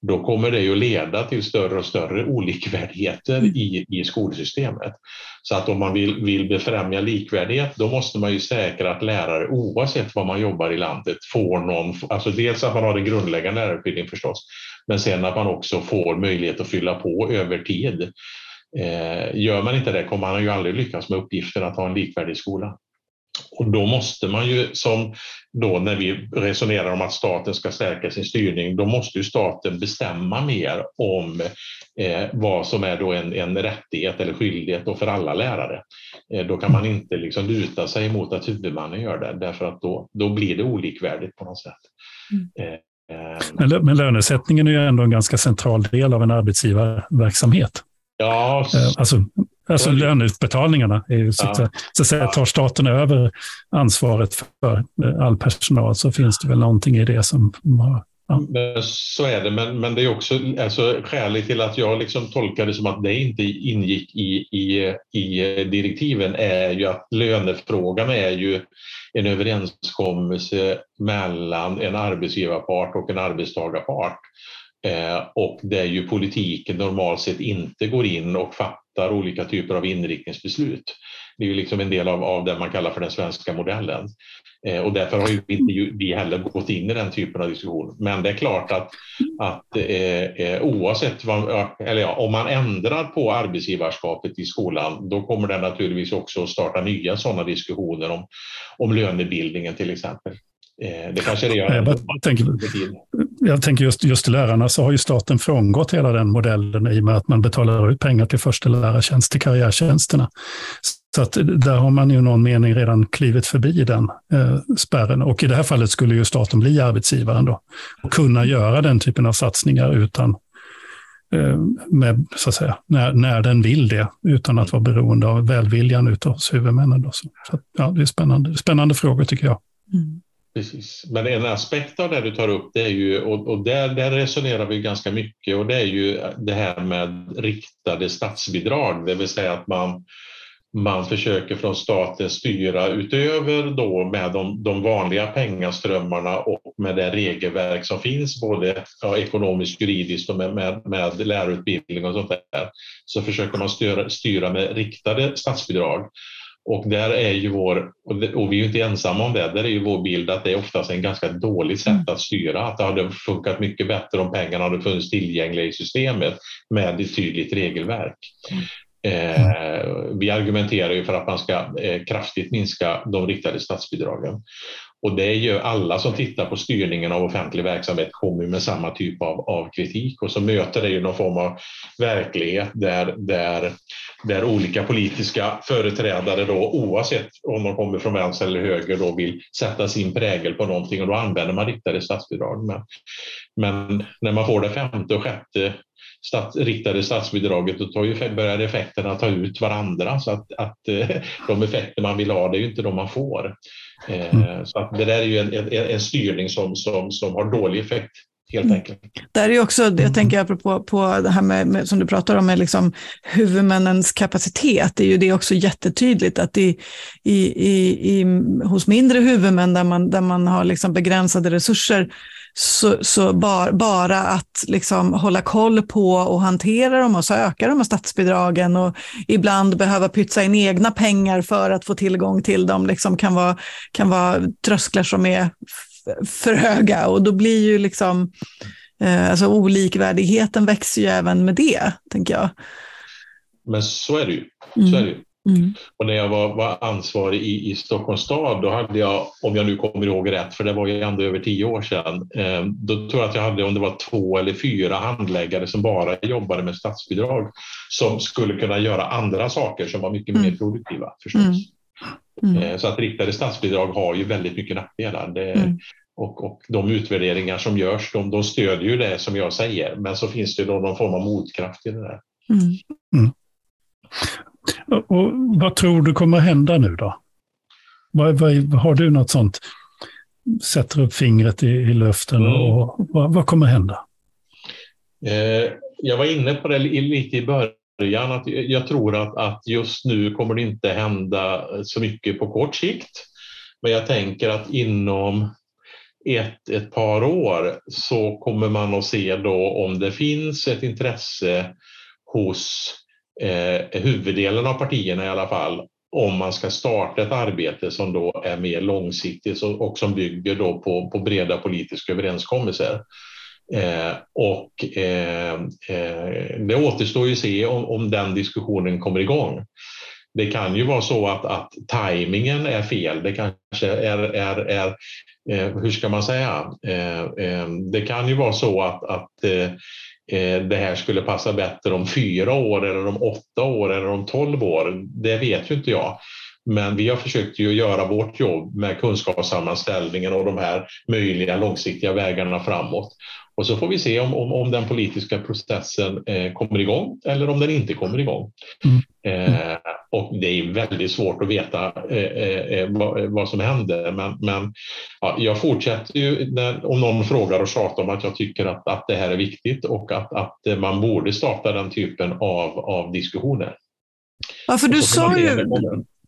då kommer det ju leda till större och större olikvärdigheter mm. i, i skolsystemet. Så att om man vill, vill befrämja likvärdighet, då måste man ju säkra att lärare oavsett var man jobbar i landet får någon, alltså dels att man har en grundläggande lärarutbildning förstås, men sen att man också får möjlighet att fylla på över tid. Eh, gör man inte det kommer man ju aldrig lyckas med uppgiften att ha en likvärdig skola. Och då måste man ju, som då när vi resonerar om att staten ska stärka sin styrning, då måste ju staten bestämma mer om eh, vad som är då en, en rättighet eller skyldighet då för alla lärare. Eh, då kan man inte liksom luta sig mot att huvudmannen gör det, därför att då, då blir det olikvärdigt på något sätt. Mm. Eh, men, men lönesättningen är ju ändå en ganska central del av en arbetsgivarverksamhet. Ja, eh, alltså, Alltså löneutbetalningarna. Är ju så, ja. så att säga, tar staten över ansvaret för eh, all personal så finns det väl någonting i det som har Ja. Så är det, men, men det är också alltså, skälet till att jag liksom tolkar det som att det inte ingick i, i, i direktiven är ju att lönefrågan är ju en överenskommelse mellan en arbetsgivarpart och en arbetstagarpart. Eh, och där ju politiken normalt sett inte går in och fattar olika typer av inriktningsbeslut. Det är ju liksom en del av, av det man kallar för den svenska modellen. Eh, och därför har ju inte vi heller gått in i den typen av diskussion. Men det är klart att, att eh, eh, oavsett vad, eller ja, om man ändrar på arbetsgivarskapet i skolan, då kommer det naturligtvis också att starta nya sådana diskussioner om, om lönebildningen till exempel. Eh, det kanske det gör. Jag, tänker, jag tänker just, just lärarna så har ju staten frångått hela den modellen i och med att man betalar ut pengar till första lärartjänst, till karriärtjänsterna. Så att där har man ju någon mening redan klivit förbi den eh, spärren. Och i det här fallet skulle ju staten bli arbetsgivaren då och kunna göra den typen av satsningar utan eh, med, så att säga, när, när den vill det, utan att vara beroende av välviljan utav hos huvudmännen. Då. Så, så, ja, det är spännande, spännande frågor tycker jag. Mm. Precis. Men en aspekt av det du tar upp, det är ju, och, och där, där resonerar vi ganska mycket, och det är ju det här med riktade statsbidrag, det vill säga att man, man försöker från staten styra utöver då med de, de vanliga pengaströmmarna och med det regelverk som finns, både ja, ekonomiskt, juridiskt och med, med, med lärarutbildning och sånt där, så försöker man styra, styra med riktade statsbidrag. Och där är ju vår, och vi är ju inte ensamma om det, där är ju vår bild att det är oftast en ganska dåligt sätt mm. att styra. Att det hade funkat mycket bättre om pengarna hade funnits tillgängliga i systemet med ett tydligt regelverk. Eh, vi argumenterar ju för att man ska eh, kraftigt minska de riktade statsbidragen. Och det är ju alla som tittar på styrningen av offentlig verksamhet kommer med samma typ av, av kritik och så möter det ju någon form av verklighet där, där, där olika politiska företrädare då oavsett om de kommer från vänster eller höger då vill sätta sin prägel på någonting och då använder man riktade statsbidrag. Men, men när man får det femte och sjätte stat, riktade statsbidraget då tar ju, börjar effekterna ta ut varandra så att, att eh, de effekter man vill ha det är ju inte de man får. Eh, mm. Så att det där är ju en, en, en styrning som, som, som har dålig effekt helt mm. enkelt. Där är också, jag tänker apropå på det här med, med, som du pratar om, med liksom huvudmännens kapacitet, det är ju det också jättetydligt att i, i, i, i, hos mindre huvudmän där man, där man har liksom begränsade resurser så, så bar, bara att liksom hålla koll på och hantera dem och söka de här statsbidragen och ibland behöva pytsa in egna pengar för att få tillgång till dem liksom kan, vara, kan vara trösklar som är för höga och då blir ju liksom eh, alltså olikvärdigheten växer ju även med det, tänker jag. Men så är det ju. Så är det ju. Mm. Och när jag var, var ansvarig i, i, Stockholms stad, då hade jag, om jag nu kommer ihåg rätt, för det var ju ändå över tio år sedan, eh, då tror jag att jag hade, om det var två eller fyra handläggare som bara jobbade med statsbidrag, som skulle kunna göra andra saker som var mycket mm. mer produktiva förstås. Mm. mm. Eh, så att riktade statsbidrag har ju väldigt mycket nackdelar. Det, mm. och, och de utvärderingar som görs, de, de stödjer ju det som jag säger, men så finns det då någon form av motkraft i det där. Mm. Och vad tror du kommer hända nu då? Vad, vad, har du något sånt? Sätter upp fingret i, i luften mm. och vad, vad, kommer hända? Eh, jag var inne på det lite i början, att jag tror att, att just nu kommer det inte hända så mycket på kort sikt. Men jag tänker att inom ett, ett par år så kommer man att se då om det finns ett intresse hos eh, huvuddelen av partierna i alla fall om man ska starta ett arbete som då är mer långsiktigt och som bygger då på, på breda politiska överenskommelser. Eh, och eh, eh, det återstår ju att se om, om den diskussionen kommer igång. Det kan ju vara så att, att tajmingen är fel. Det kanske är, är, är eh, hur ska man säga? Eh, eh, det kan ju vara så att, att Eh, eh det här skulle passa bättre om fyra år eller om åtta år eller om tolv år. Det vet ju inte jag. Men vi har försökt ju göra vårt jobb med kunskapssammanställningen och de här möjliga långsiktiga vägarna framåt. Och så får vi se om, om, om den politiska processen eh, kommer igång eller om den inte kommer igång. Mm. Eh, och det är väldigt svårt att veta eh, eh, eh vad, vad, som händer. Men, men ja, jag fortsätter ju när, om någon frågar och tjatar om att jag tycker att, att det här är viktigt och att, att man borde starta den typen av, av diskussioner. Ja, för du sa ju,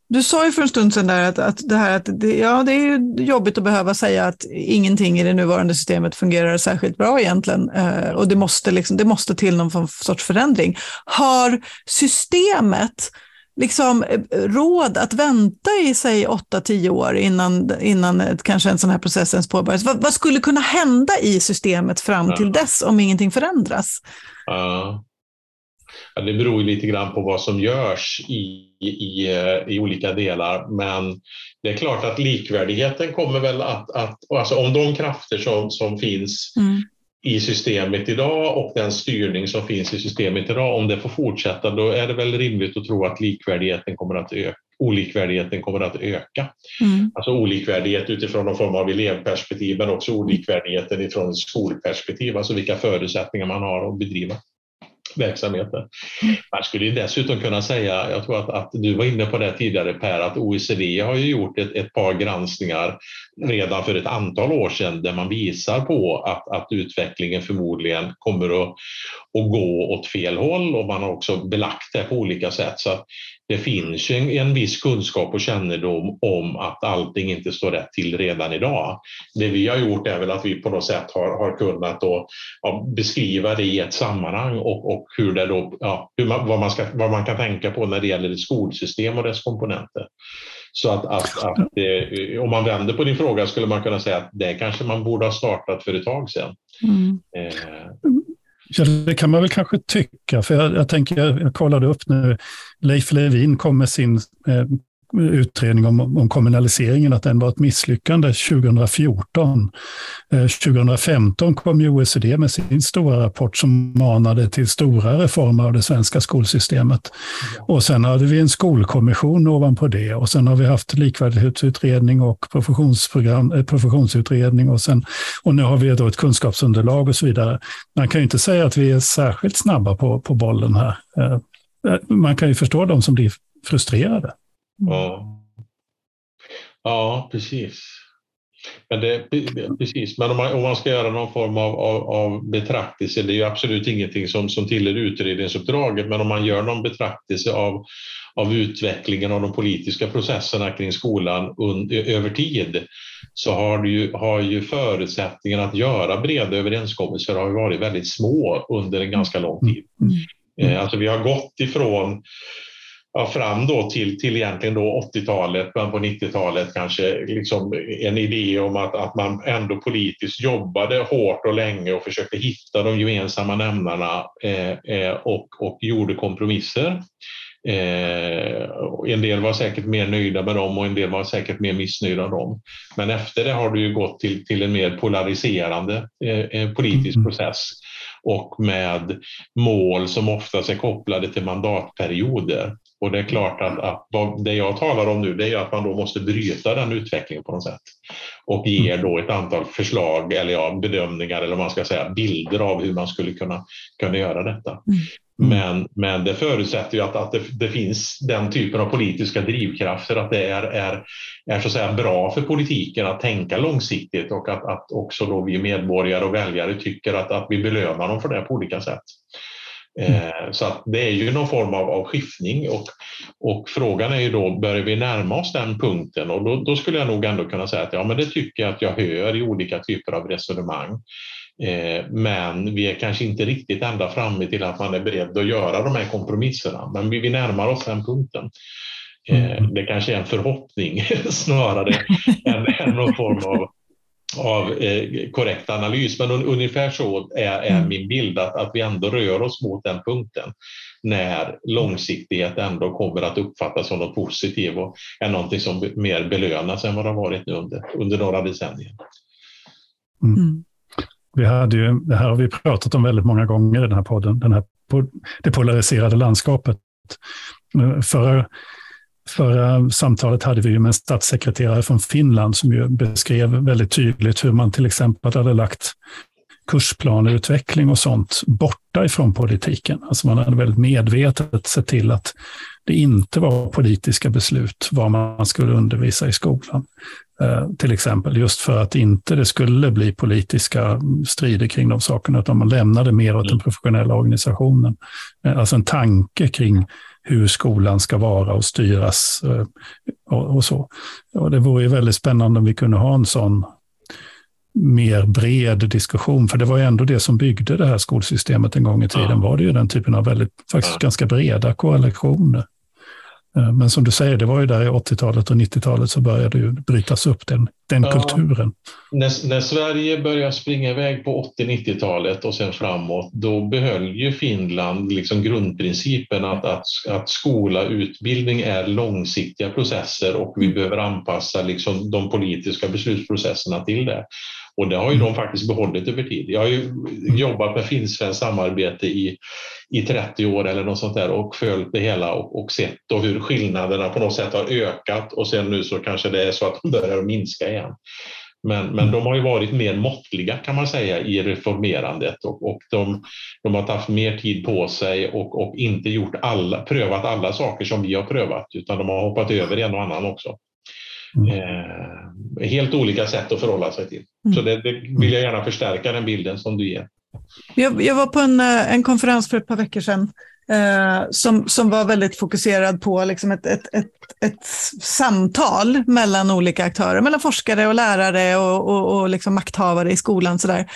du sa ju för en stund sedan där att, att det här att det, ja, det är jobbigt att behöva säga att ingenting i det nuvarande systemet fungerar särskilt bra egentligen eh, och det måste, liksom, det måste till någon sorts förändring. Har systemet liksom eh, råd att vänta i sig 8-10 år innan, innan kanske en sån här process ens påbörjas? Vad, vad, skulle kunna hända i systemet fram till dess om ingenting förändras? Ja. Ja, det beror lite grann på vad som görs i, i, eh, i olika delar, men det är klart att likvärdigheten kommer väl att, att alltså om de krafter som, som finns mm. i systemet idag och den styrning som finns i systemet idag, om det får fortsätta, då är det väl rimligt att tro att likvärdigheten kommer att öka olikvärdigheten kommer att öka. Mm. Alltså olikvärdighet utifrån någon form av elevperspektiv men också olikvärdigheten ifrån skolperspektiv, alltså vilka förutsättningar man har att bedriva verksamheten. Man skulle ju dessutom kunna säga, jag tror att, att, du var inne på det tidigare Per, att OECD har ju gjort ett, ett par granskningar redan för ett antal år sedan där man visar på att, att utvecklingen förmodligen kommer att, att gå åt fel håll och man har också belagt det på olika sätt. Så det finns ju en, en viss kunskap och kännedom om att allting inte står rätt till redan idag. Det vi har gjort är väl att vi på något sätt har, har kunnat då, ja, beskriva det i ett sammanhang och, och hur det då, ja, hur man, vad, man ska, vad man kan tänka på när det gäller ett skolsystem och dess komponenter. Så att, att, att eh, om man vänder på din fråga skulle man kunna säga att det kanske man borde ha startat för ett tag sedan. Mm. Eh, Ja, det kan man väl kanske tycka. För jag, jag tänker, jag, kollade upp nu, Leif Levin kom med sin eh, utredning om, om kommunaliseringen, att den var ett misslyckande 2014. Eh, 2015 kom ju OECD med sin stora rapport som manade till stora reformer av det svenska skolsystemet. Och sen hade vi en skolkommission ovanpå det och sen har vi haft likvärdighetsutredning och professionsprogram, eh, professionsutredning och, sen, och nu har vi då ett kunskapsunderlag och så vidare. Man kan ju inte säga att vi är särskilt snabba på, på bollen här. Eh, eh man kan ju förstå de som blir frustrerade. Mm. Ja. ja, precis. Men, det, precis. Men om, man, om man ska göra någon form av, av, av betraktelse, det är ju absolut ingenting som, som tillhör utredningsuppdraget, men om man gör någon betraktelse av, av utvecklingen av de politiska processerna kring skolan un, över tid så har, ju, har ju förutsättningarna att göra breda överenskommelser har varit väldigt små under en ganska lång tid. Mm. Mm. Alltså vi har gått ifrån ja, fram då till, till egentligen då 80-talet, början på 90-talet kanske, liksom en idé om att, att man ändå politiskt jobbade hårt och länge och försökte hitta de gemensamma nämnarna eh, eh, och, och gjorde kompromisser. Eh, en del var säkert mer nöjda med dem och en del var säkert mer missnöjda med dem. Men efter det har det ju gått till, till en mer polariserande eh, eh politisk mm. process och med mål som oftast är kopplade till mandatperioder. Och det är klart att, att det jag talar om nu det är att man då måste bryta den utvecklingen på något sätt och ger mm. då ett antal förslag eller ja, bedömningar eller man ska säga bilder av hur man skulle kunna, kunna göra detta. Mm. mm. Men, men det förutsätter ju att, att det, det, finns den typen av politiska drivkrafter, att det är, är, är så att säga bra för politiken att tänka långsiktigt och att, att också då vi medborgare och väljare tycker att, att vi belönar dem för det på olika sätt. Eh, så att det är ju någon form av, av skiftning och, och frågan är ju då, börjar vi närma oss den punkten? Och då, då, skulle jag nog ändå kunna säga att ja, men det tycker jag att jag hör i olika typer av resonemang. Eh, men vi är kanske inte riktigt ända framme till att man är beredd att göra de här kompromisserna, men vi, vi närmar oss den punkten. Eh, mm. det kanske är en förhoppning snarare än, än någon form av av eh, korrekt analys. Men un, ungefär så är, är mm. min bild att, att vi ändå rör oss mot den punkten när långsiktighet ändå kommer att uppfattas som något positivt och är någonting som mer belönas än vad det har varit nu under, under några decennier. Mm. mm. Vi hade ju, det här har vi pratat om väldigt många gånger i den här podden, den här, det polariserade landskapet. Förra Förra samtalet hade vi med en statssekreterare från Finland som ju beskrev väldigt tydligt hur man till exempel hade lagt kursplaneutveckling och sånt borta ifrån politiken. Alltså man hade väldigt medvetet sett till att det inte var politiska beslut vad man skulle undervisa i skolan. Eh, till exempel, just för att inte det skulle bli politiska strider kring de sakerna, utan man lämnade mer åt den mm. professionella organisationen. Eh, alltså en tanke kring hur skolan ska vara och styras eh, och, och så. Och det vore ju väldigt spännande om vi kunde ha en sån mer bred diskussion, för det var ju ändå det som byggde det här skolsystemet en gång i tiden, ja. var det ju den typen av väldigt, faktiskt ja. ganska breda koalitioner. Eh, men som du säger, det var ju där i 80-talet och 90-talet så började det brytas upp den, den ja, kulturen. När, när, Sverige började springa iväg på 80-90-talet och sen framåt, då behöll ju Finland liksom grundprincipen att, att, att skola utbildning är långsiktiga processer och vi behöver anpassa liksom de politiska beslutsprocesserna till det. Och det har ju de faktiskt behållit över tid. Jag har ju jobbat med finsvenskt samarbete i, i 30 år eller något sånt där och följt det hela och, och sett då hur skillnaderna på något sätt har ökat och sen nu så kanske det är så att de börjar minska igen. Men, men de har ju varit mer måttliga kan man säga i reformerandet och, och de, de har haft mer tid på sig och, och inte gjort alla, prövat alla saker som vi har prövat utan de har hoppat över en och annan också. Mm. Eh, helt olika sätt att förhålla sig till. Mm. Så det, det, vill jag gärna förstärka den bilden som du ger. Jag, jag var på en, eh, en konferens för ett par veckor sedan eh, som, som var väldigt fokuserad på liksom ett, ett, ett, ett samtal mellan olika aktörer, mellan forskare och lärare och, och, och liksom makthavare i skolan. Sådär.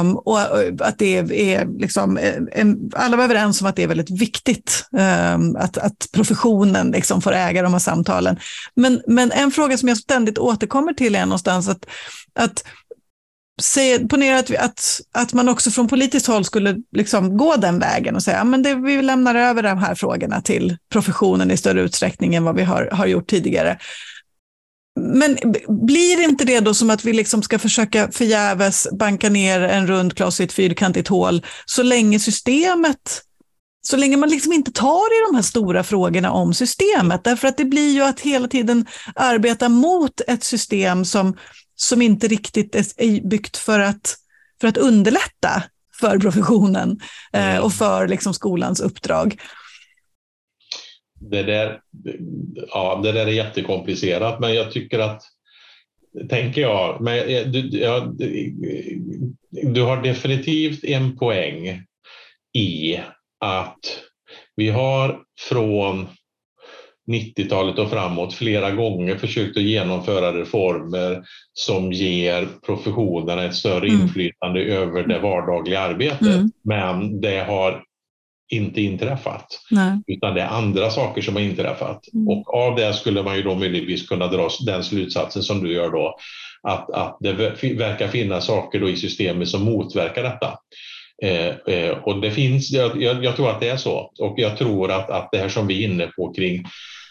Um, och att det är liksom, eh, en, alla var överens om att det är väldigt viktigt um, att, att professionen liksom får äga de här samtalen. Men, men en fråga som jag ständigt återkommer till är någonstans att, att ponera att, att, att man också från politiskt håll skulle liksom gå den vägen och säga att vi lämnar över de här frågorna till professionen i större utsträckning än vad vi har, har gjort tidigare. Men blir inte det då som att vi liksom ska försöka förgäves banka ner en rund kloss i ett fyrkantigt hål så länge systemet så länge man liksom inte tar i de här stora frågorna om systemet. Därför att det blir ju att hela tiden arbeta mot ett system som, som inte riktigt är byggt för att, för att underlätta för professionen eh, mm. och för liksom skolans uppdrag. Det där, ja, det där är jättekomplicerat, men jag tycker att tänker jag. Men du, ja, du har definitivt en poäng i att vi har från 90-talet och framåt flera gånger försökt att genomföra reformer som ger professionerna ett större mm. inflytande över det vardagliga arbetet. Mm. Men det har inte inträffat, Nej. utan det är andra saker som har inträffat. Mm. Och av det skulle man ju då möjligtvis kunna dra den slutsatsen som du gör då, att, att det verkar finnas saker då i systemet som motverkar detta. Eh, eh, och det finns, jag, jag, tror att det är så och jag tror att, att det här som vi är inne på kring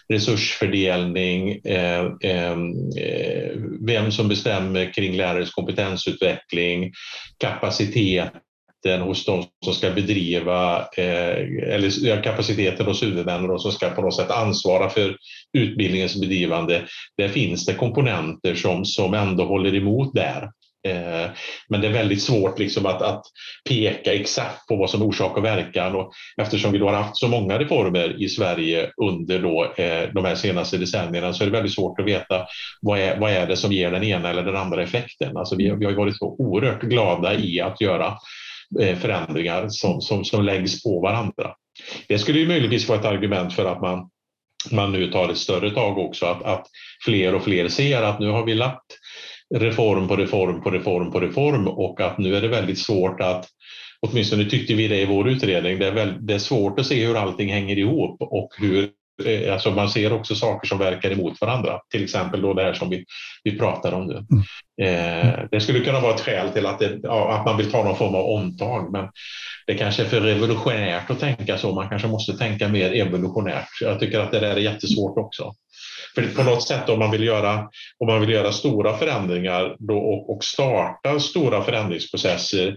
resursfördelning, eh, eh, eh vem som bestämmer kring lärares kompetensutveckling, kapaciteten hos de som ska bedriva, eh, eller kapaciteten hos huvudmännen som ska på något sätt ansvara för utbildningens bedrivande. Där finns det komponenter som, som ändå håller emot där. Eh, men det är väldigt svårt liksom att, att, peka exakt på vad som är orsak och verkan. Och eftersom vi då har haft så många reformer i Sverige under då, eh, de här senaste decennierna så är det väldigt svårt att veta vad är, vad är det som ger den ena eller den andra effekten. Alltså vi, vi har varit så oerhört glada i att göra eh, förändringar som, som, som läggs på varandra. Det skulle ju möjligtvis vara ett argument för att man, man nu tar ett större tag också, att, att fler och fler ser att nu har vi lagt reform på reform på reform på reform och att nu är det väldigt svårt att, åtminstone tyckte vi det i vår utredning, det är, väl, det är svårt att se hur allting hänger ihop och hur eh, Alltså man ser också saker som verkar emot varandra, till exempel då det här som vi, vi pratar om nu. Mm. Eh, det skulle kunna vara ett skäl till att, det, att man vill ta någon form av omtag, men det kanske är för revolutionärt att tänka så. Man kanske måste tänka mer evolutionärt. Jag tycker att det där är jättesvårt också. För på något sätt om man vill göra, om man vill göra stora förändringar då, och, och starta stora förändringsprocesser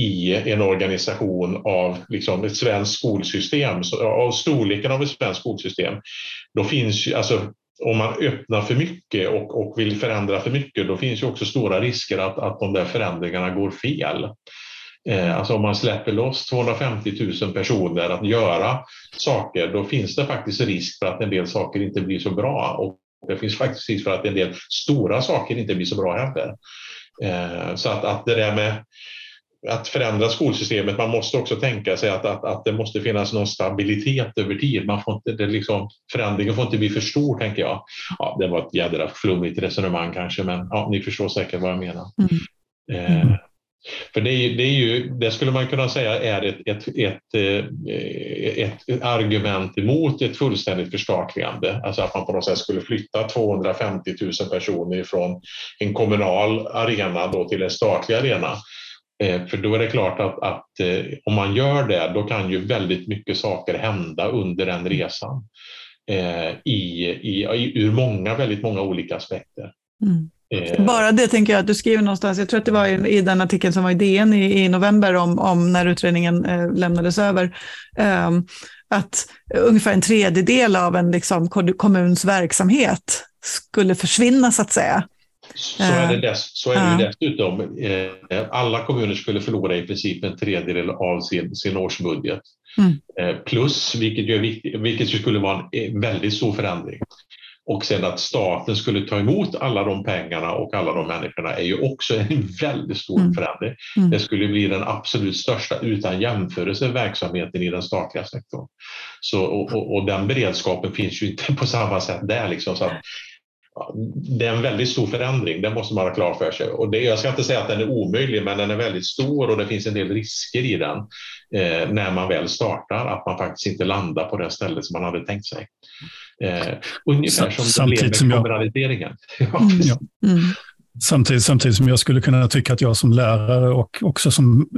i en organisation av liksom ett svenskt skolsystem, av storleken av ett svenskt skolsystem, då finns ju, alltså om man öppnar för mycket och, och vill förändra för mycket, då finns ju också stora risker att, att de där förändringarna går fel. Eh, alltså om man släpper loss 250 000 personer att göra saker, då finns det faktiskt risk för att en del saker inte blir så bra. Och det finns faktiskt risk för att en del stora saker inte blir så bra heller. Eh, så att, att det där med att förändra skolsystemet, man måste också tänka sig att, att, att det måste finnas någon stabilitet över tid. Man får inte, det liksom, förändringen får inte bli för stor, tänker jag. Ja, det var ett jädra flummigt resonemang kanske, men ja, ni förstår säkert vad jag menar. Mm. Eh, för det, är, det, är ju, det skulle man kunna säga är ett, ett, ett, eh, ett, argument emot ett fullständigt förstatligande. Alltså att man på något sätt skulle flytta 250 000 personer från en kommunal arena då till en statlig arena. Eh, för då är det klart att, att eh, om man gör det, då kan ju väldigt mycket saker hända under den resan. I, i, ur många, väldigt många olika aspekter. Mm. Eh, Bara det tänker jag att du skriver någonstans, jag tror att det var i, i den artikeln som var i DN i, i november om, om när utredningen eh, lämnades över, eh, att ungefär en tredjedel av en liksom, kommuns verksamhet skulle försvinna så att säga. Så är det, dess, så är det dessutom. Eh, alla kommuner skulle förlora i princip en tredjedel av sin, sin årsbudget. Mm. Eh, plus, vilket, gör, vilket skulle vara en väldigt stor förändring. Och sen att staten skulle ta emot alla de pengarna och alla de människorna är ju också en väldigt stor mm. förändring. Mm. Det skulle bli den absolut största utan jämförelse verksamheten i den statliga sektorn. Så, och, och, och den beredskapen finns ju inte på samma sätt där. Liksom, så att, det är en väldigt stor förändring, det måste man ha klart för sig. Och det, jag ska inte säga att den är omöjlig, men den är väldigt stor och det finns en del risker i den eh, när man väl startar, att man faktiskt inte landar på det stället som man hade tänkt sig. Eh, ungefär som det blev med kommunaliseringen. ja, mm. Samtidigt, samtidigt som jag skulle kunna tycka att jag som lärare och också som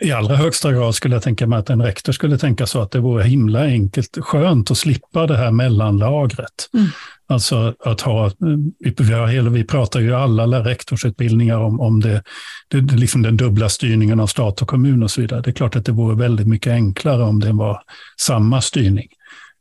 i allra högsta grad skulle jag tänka mig att en rektor skulle tänka så att det vore himla enkelt, skönt att slippa det här mellanlagret. Mm. Alltså att ha, vi, har, vi pratar ju alla rektorsutbildningar om, om det, det, liksom den dubbla styrningen av stat och kommun och så vidare. Det är klart att det vore väldigt mycket enklare om det var samma styrning.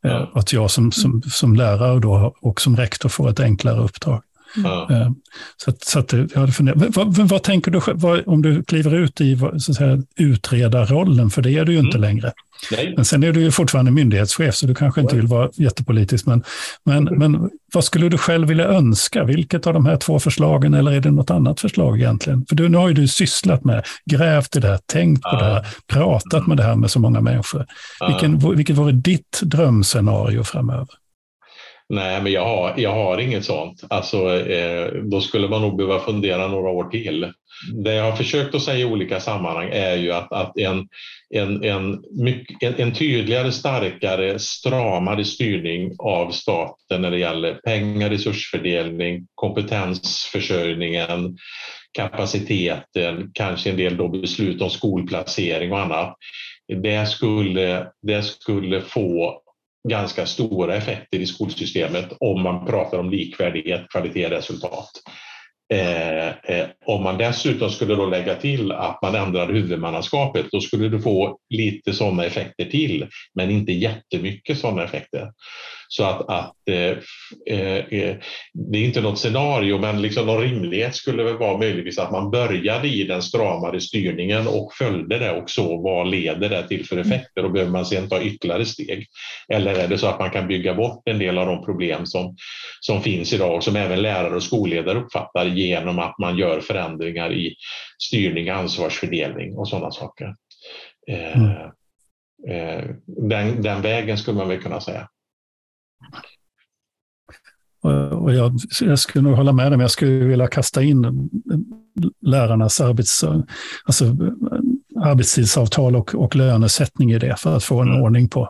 Mm. Att jag som, som, som lärare då, och som rektor får ett enklare uppdrag. Mm. Så, så att jag hade funderat. Vad, vad, vad tänker du vad, om du kliver ut i så att säga, utredarrollen? För det är du ju inte mm. längre. Nej. Men sen är du ju fortfarande myndighetschef, så du kanske inte vill vara jättepolitisk. Men, men, men vad skulle du själv vilja önska? Vilket av de här två förslagen, eller är det något annat förslag egentligen? För du, nu har ju du sysslat med, grävt i det här, tänkt på det här, pratat med det här med så många människor. Vilken, vilket vore ditt drömscenario framöver? Nej, men jag har, jag har inget sånt. Alltså, eh, då skulle man nog behöva fundera några år till. Det jag har försökt att säga i olika sammanhang är ju att, att en, en, en, mycket, en, en tydligare, starkare, stramare styrning av staten när det gäller pengar, resursfördelning, kompetensförsörjningen, kapaciteten, kanske en del då beslut om skolplacering och annat. Det skulle, det skulle få ganska stora effekter i skolsystemet om man pratar om likvärdighet, kvalitet, resultat. Eh, eh, om man dessutom skulle då lägga till att man ändrar huvudmannaskapet, då skulle du få lite sådana effekter till, men inte jättemycket sådana effekter. Så att, att eh, eh, eh, det är inte något scenario, men liksom någon rimlighet skulle väl vara möjligtvis att man började i den stramare styrningen och följde det och så vad leder det till för effekter och behöver man sedan ta ytterligare steg? Eller är det så att man kan bygga bort en del av de problem som, som finns idag och som även lärare och skolledare uppfattar genom att man gör förändringar i styrning, ansvarsfördelning och sådana saker. Mm. Den, den vägen skulle man väl kunna säga. Och jag, jag skulle nog hålla med dig, men jag skulle vilja kasta in lärarnas arbets, alltså, arbetstidsavtal och, och lönesättning i det för att få en mm. ordning på,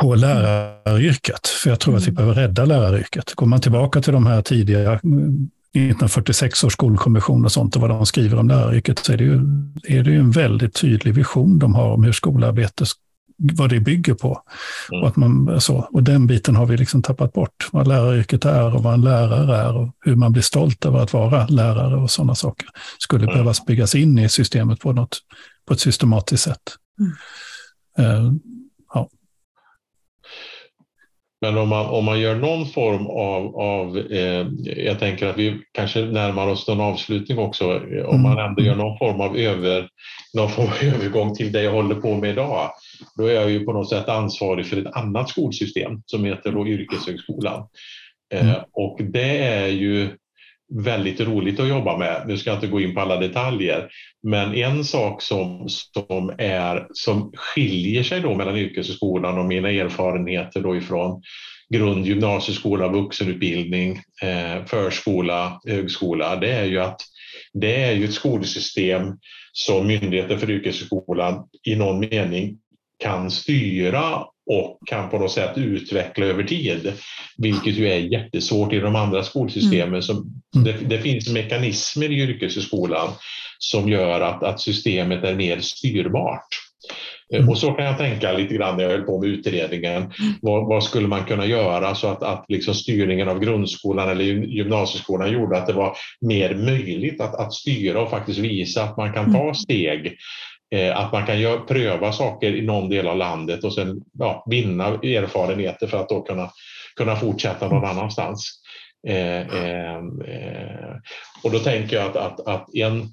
på läraryrket. För jag tror att vi mm. behöver rädda läraryrket. Går man tillbaka till de här tidiga 1946 års skolkommission och sånt och vad de skriver om läraryrket så är det ju, är det ju en väldigt tydlig vision de har om hur skolarbete vad det bygger på. Mm. Och, att man, så, och den biten har vi liksom tappat bort. Vad läraryrket är och vad en lärare är och hur man blir stolt över att vara lärare och sådana saker. Skulle mm. behövas byggas in i systemet på, något, på ett systematiskt sätt. Mm. Uh, ja. Men om man, om man gör någon form av, av eh, jag tänker att vi kanske närmar oss en avslutning också, om man mm. ändå gör någon form av över, någon form av övergång till det jag håller på med idag då är jag ju på något sätt ansvarig för ett annat skolsystem som heter då yrkeshögskolan. Eh, mm. och det är ju väldigt roligt att jobba med. Nu ska jag inte gå in på alla detaljer, men en sak som, som, är, som skiljer sig då mellan yrkeshögskolan och mina erfarenheter då ifrån grund, gymnasieskola, vuxenutbildning, eh, förskola, högskola, det är ju att det är ju ett skolsystem som Myndigheten för yrkeshögskolan i någon mening kan styra och kan på något sätt utveckla över tid, vilket ju är jättesvårt i de andra skolsystemen. Mm. Som, mm. det, det, finns mekanismer i yrkeshögskolan som gör att, att systemet är mer styrbart. Mm. Och så kan jag tänka lite grann när jag höll på med utredningen. Mm. Vad, vad, skulle man kunna göra så att, att liksom styrningen av grundskolan eller gymnasieskolan gjorde att det var mer möjligt att, att styra och faktiskt visa att man kan ta mm. steg att man kan göra, pröva saker i någon del av landet och sen ja, vinna erfarenheter för att då kunna, kunna fortsätta någon annanstans. Eh, eh, eh, och då tänker jag att, att, att en,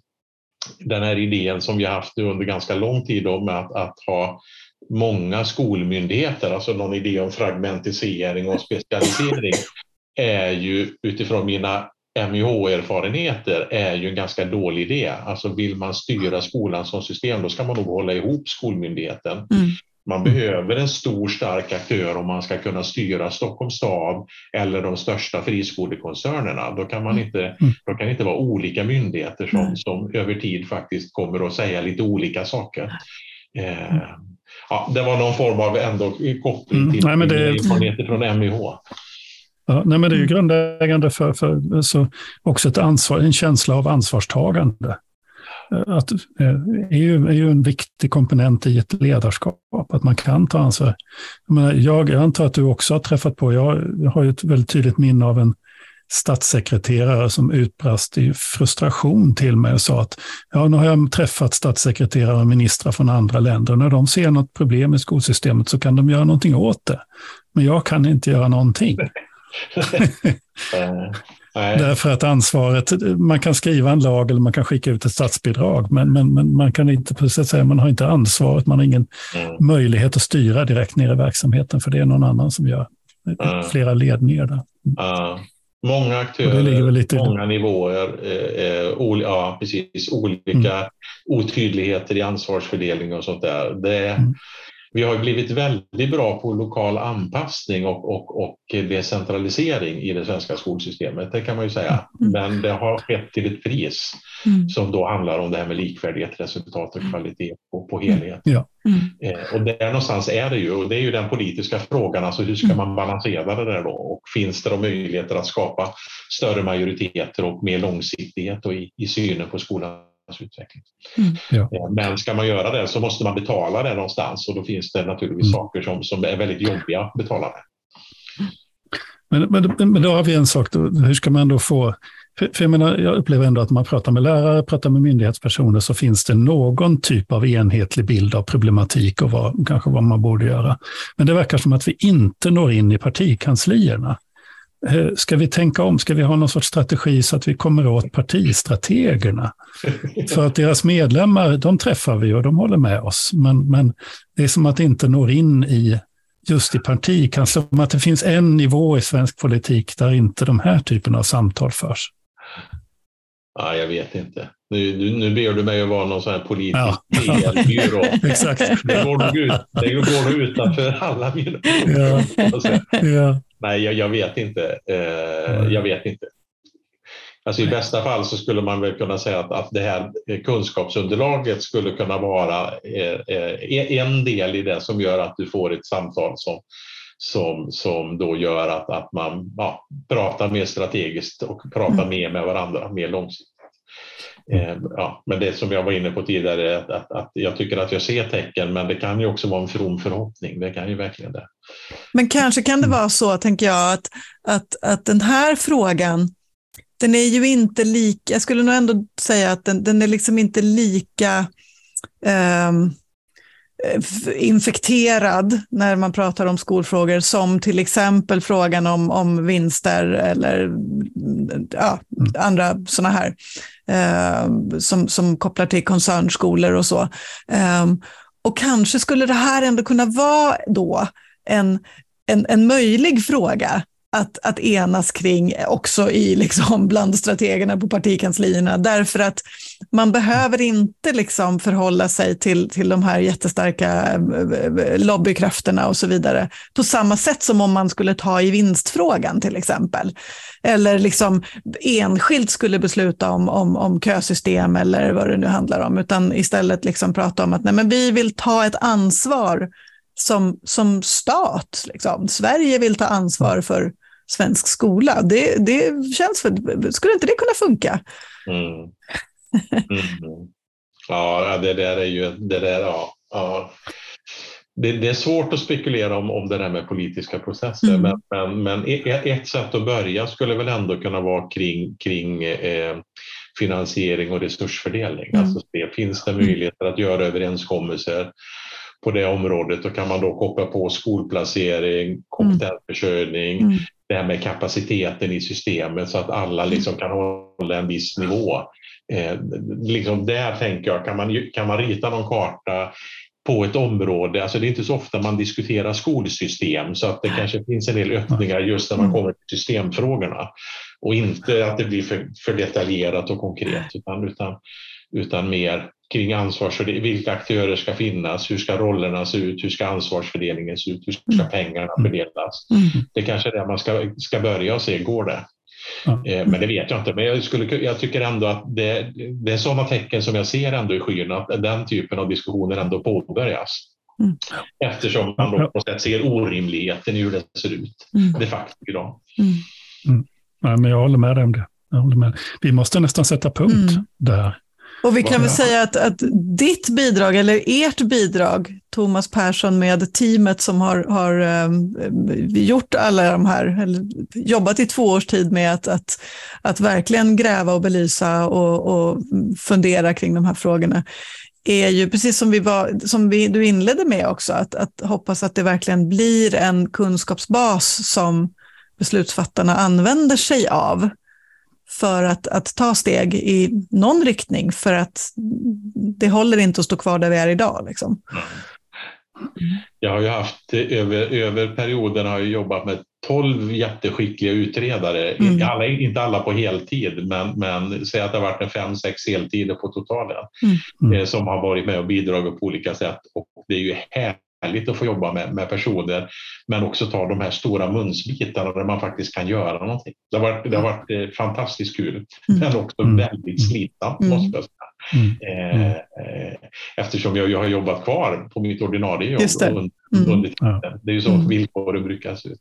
den här idén som vi har haft nu under ganska lång tid då med att, att ha många skolmyndigheter, alltså någon idé om fragmentisering och specialisering, är ju utifrån mina MIH-erfarenheter är ju en ganska dålig idé. Alltså vill man styra skolan som system, då ska man nog hålla ihop skolmyndigheten. Mm. Man behöver en stor stark aktör om man ska kunna styra Stockholms stad eller de största friskolekoncernerna. Då kan, man mm. inte, mm. då kan det inte vara olika myndigheter som, mm. som över tid faktiskt kommer att säga lite olika saker. Eh, ja, det var någon form av ändå koppling till mm. Nej, det... erfarenheter från MIH. Ja, nej, men det är ju mm. grundläggande för, för så också ett ansvar, en känsla av ansvarstagande. Eh, att, eh, är, ju, är ju en viktig komponent i ett ledarskap, att man kan ta ansvar. Jag, menar, jag, antar att du också har träffat på, jag, jag har ju ett väldigt tydligt minne av en statssekreterare som utbrast i frustration till mig och sa att ja, nu har jag träffat statssekreterare och ministrar från andra länder. När de ser något problem i skolsystemet så kan de göra någonting åt det. Men jag kan inte göra någonting. Därför att ansvaret, man kan skriva en lag eller man kan skicka ut ett statsbidrag, men, men, men man kan inte, sätt säga, man har inte ansvaret, man har ingen mm. möjlighet att styra direkt ner i verksamheten, för det är någon annan som gör mm. flera ledningar där. Mm. Många aktörer, lite... många nivåer, eh, eh, ol, ja, precis, olika mm. otydligheter i ansvarsfördelning och sånt där. Det, mm. Vi har blivit väldigt bra på lokal anpassning och, och, och decentralisering i det svenska skolsystemet, det kan man ju säga. Mm. Men det har skett till ett pris mm. som då handlar om det här med likvärdighet, resultat och kvalitet på, på helhet. Ja. Mm. Eh, och där någonstans är det ju, och det är ju den politiska frågan, alltså hur ska mm. man balansera det där då? Och finns det då möjligheter att skapa större majoriteter och mer långsiktighet i, i synen på skolan utveckling. Mm. Ja. Eh, men ska man göra det så måste man betala det någonstans och då finns det naturligtvis mm. saker som, som är väldigt jobbiga att betala med. Men, men, men då har vi en sak, då, hur ska man då få för, för jag, menar, jag upplever ändå att man pratar med lärare, pratar med myndighetspersoner, så finns det någon typ av enhetlig bild av problematik och vad, kanske vad man borde göra. Men det verkar som att vi inte når in i partikanslierna. Eh, ska vi tänka om? Ska vi ha någon sorts strategi så att vi kommer åt partistrategerna? För att deras medlemmar, de träffar vi och de håller med oss. Men, men det är som att det inte når in i just i partikansliet, som att det finns en nivå i svensk politik där inte de här typerna av samtal förs. Ja, jag vet inte. Nu, nu, nu ber du mig att vara någon sån här politisk ja. byrå. Exakt. Det går nog ut, det går nog utanför alla ja. ja. Nej, jag, jag, vet inte. Eh, jag vet inte. Alltså I bästa fall så skulle man väl kunna säga att, att det här kunskapsunderlaget skulle kunna vara eh, eh, en del i det som gör att du får ett samtal som, som, som då gör att, att man ja, pratar mer strategiskt och pratar mm. mer med varandra, mer långsiktigt. Eh, ja, men det som jag var inne på tidigare, att, att, att, jag tycker att jag ser tecken, men det kan ju också vara en from förhoppning. Det kan ju verkligen det. Men kanske kan det vara så, tänker jag, att, att, att den här frågan, den är ju inte lika, jag skulle nog ändå säga att den, den är liksom inte lika um, infekterad när man pratar om skolfrågor som till exempel frågan om, om vinster eller ja, andra sådana här eh, som, som kopplar till koncernskolor och så. Eh, och kanske skulle det här ändå kunna vara då en, en, en möjlig fråga att, att enas kring också i, liksom, bland strategerna på partikanslierna. Därför att man behöver inte liksom förhålla sig till, till de här jättestarka eh, eh, lobbykrafterna och så vidare på samma sätt som om man skulle ta i vinstfrågan till exempel. Eller liksom enskilt skulle besluta om, om, om kösystem eller vad det nu handlar om, utan istället liksom prata om att nej, men vi vill ta ett ansvar som, som stat. Liksom. Sverige vill ta ansvar för svensk skola. Det, det känns för, skulle inte det kunna funka? Mm. Mm. Ja, det där är ju, det där, ja. ja. Det, det, är svårt att spekulera om, om det där med politiska processer, mm. men, men, men, ett sätt att börja skulle väl ändå kunna vara kring, kring eh, finansiering och resursfördelning. Mm. Alltså, finns det möjligheter att göra överenskommelser på det området, då kan man då koppla på skolplacering, kompetensförsörjning, mm. det här med kapaciteten i systemet så att alla liksom kan hålla en viss nivå. Eh, liksom där tänker jag, kan man, kan man rita någon karta på ett område, alltså det är inte så ofta man diskuterar skolsystem så att det kanske finns en del öppningar just när man kommer till systemfrågorna. Och inte att det blir för, för detaljerat och konkret utan, utan, utan mer kring ansvarsfördelning. Vilka aktörer ska finnas? Hur ska rollerna se ut? Hur ska ansvarsfördelningen se ut? Hur ska mm. pengarna mm. fördelas? Mm. Det kanske är där man ska, ska börja och se, går det? Mm. Men det vet jag inte. Men jag, skulle, jag tycker ändå att det, det är sådana tecken som jag ser ändå i skyn att den typen av diskussioner ändå påbörjas. Mm. Eftersom man då på sätt ser orimligheten i hur det ser ut mm. de facto idag. Mm. Mm. Ja, men jag håller med dig om det. Jag håller med. Vi måste nästan sätta punkt mm. där. Och vi kan väl säga att, att ditt bidrag, eller ert bidrag, Thomas Persson med teamet som har, har um, gjort alla de här, eller jobbat i två års tid med att, att, att verkligen gräva och belysa och, och fundera kring de här frågorna, är ju precis som, vi var, som vi, du inledde med också, att, att hoppas att det verkligen blir en kunskapsbas som beslutsfattarna använder sig av för att, att ta steg i någon riktning, för att det håller inte att stå kvar där vi är idag. Liksom. Jag har ju haft, över, över perioden har jag jobbat med tolv jätteskickliga utredare, mm. alla, inte alla på heltid, men, men säg att det har varit en fem, sex heltider på totalen, mm. eh, som har varit med och bidragit på olika sätt. Och det är ju här härligt att få jobba med, med personer, men också ta de här stora munsbitarna där man faktiskt kan göra någonting. Det har varit, det har varit eh, fantastiskt kul, mm. men också mm. väldigt slitsamt mm. måste jag säga. Mm. Eh, eh, eftersom jag, jag har jobbat kvar på mitt ordinarie jobb det. Under, mm. under tiden. Det är ju så mm. villkoren brukar se ut.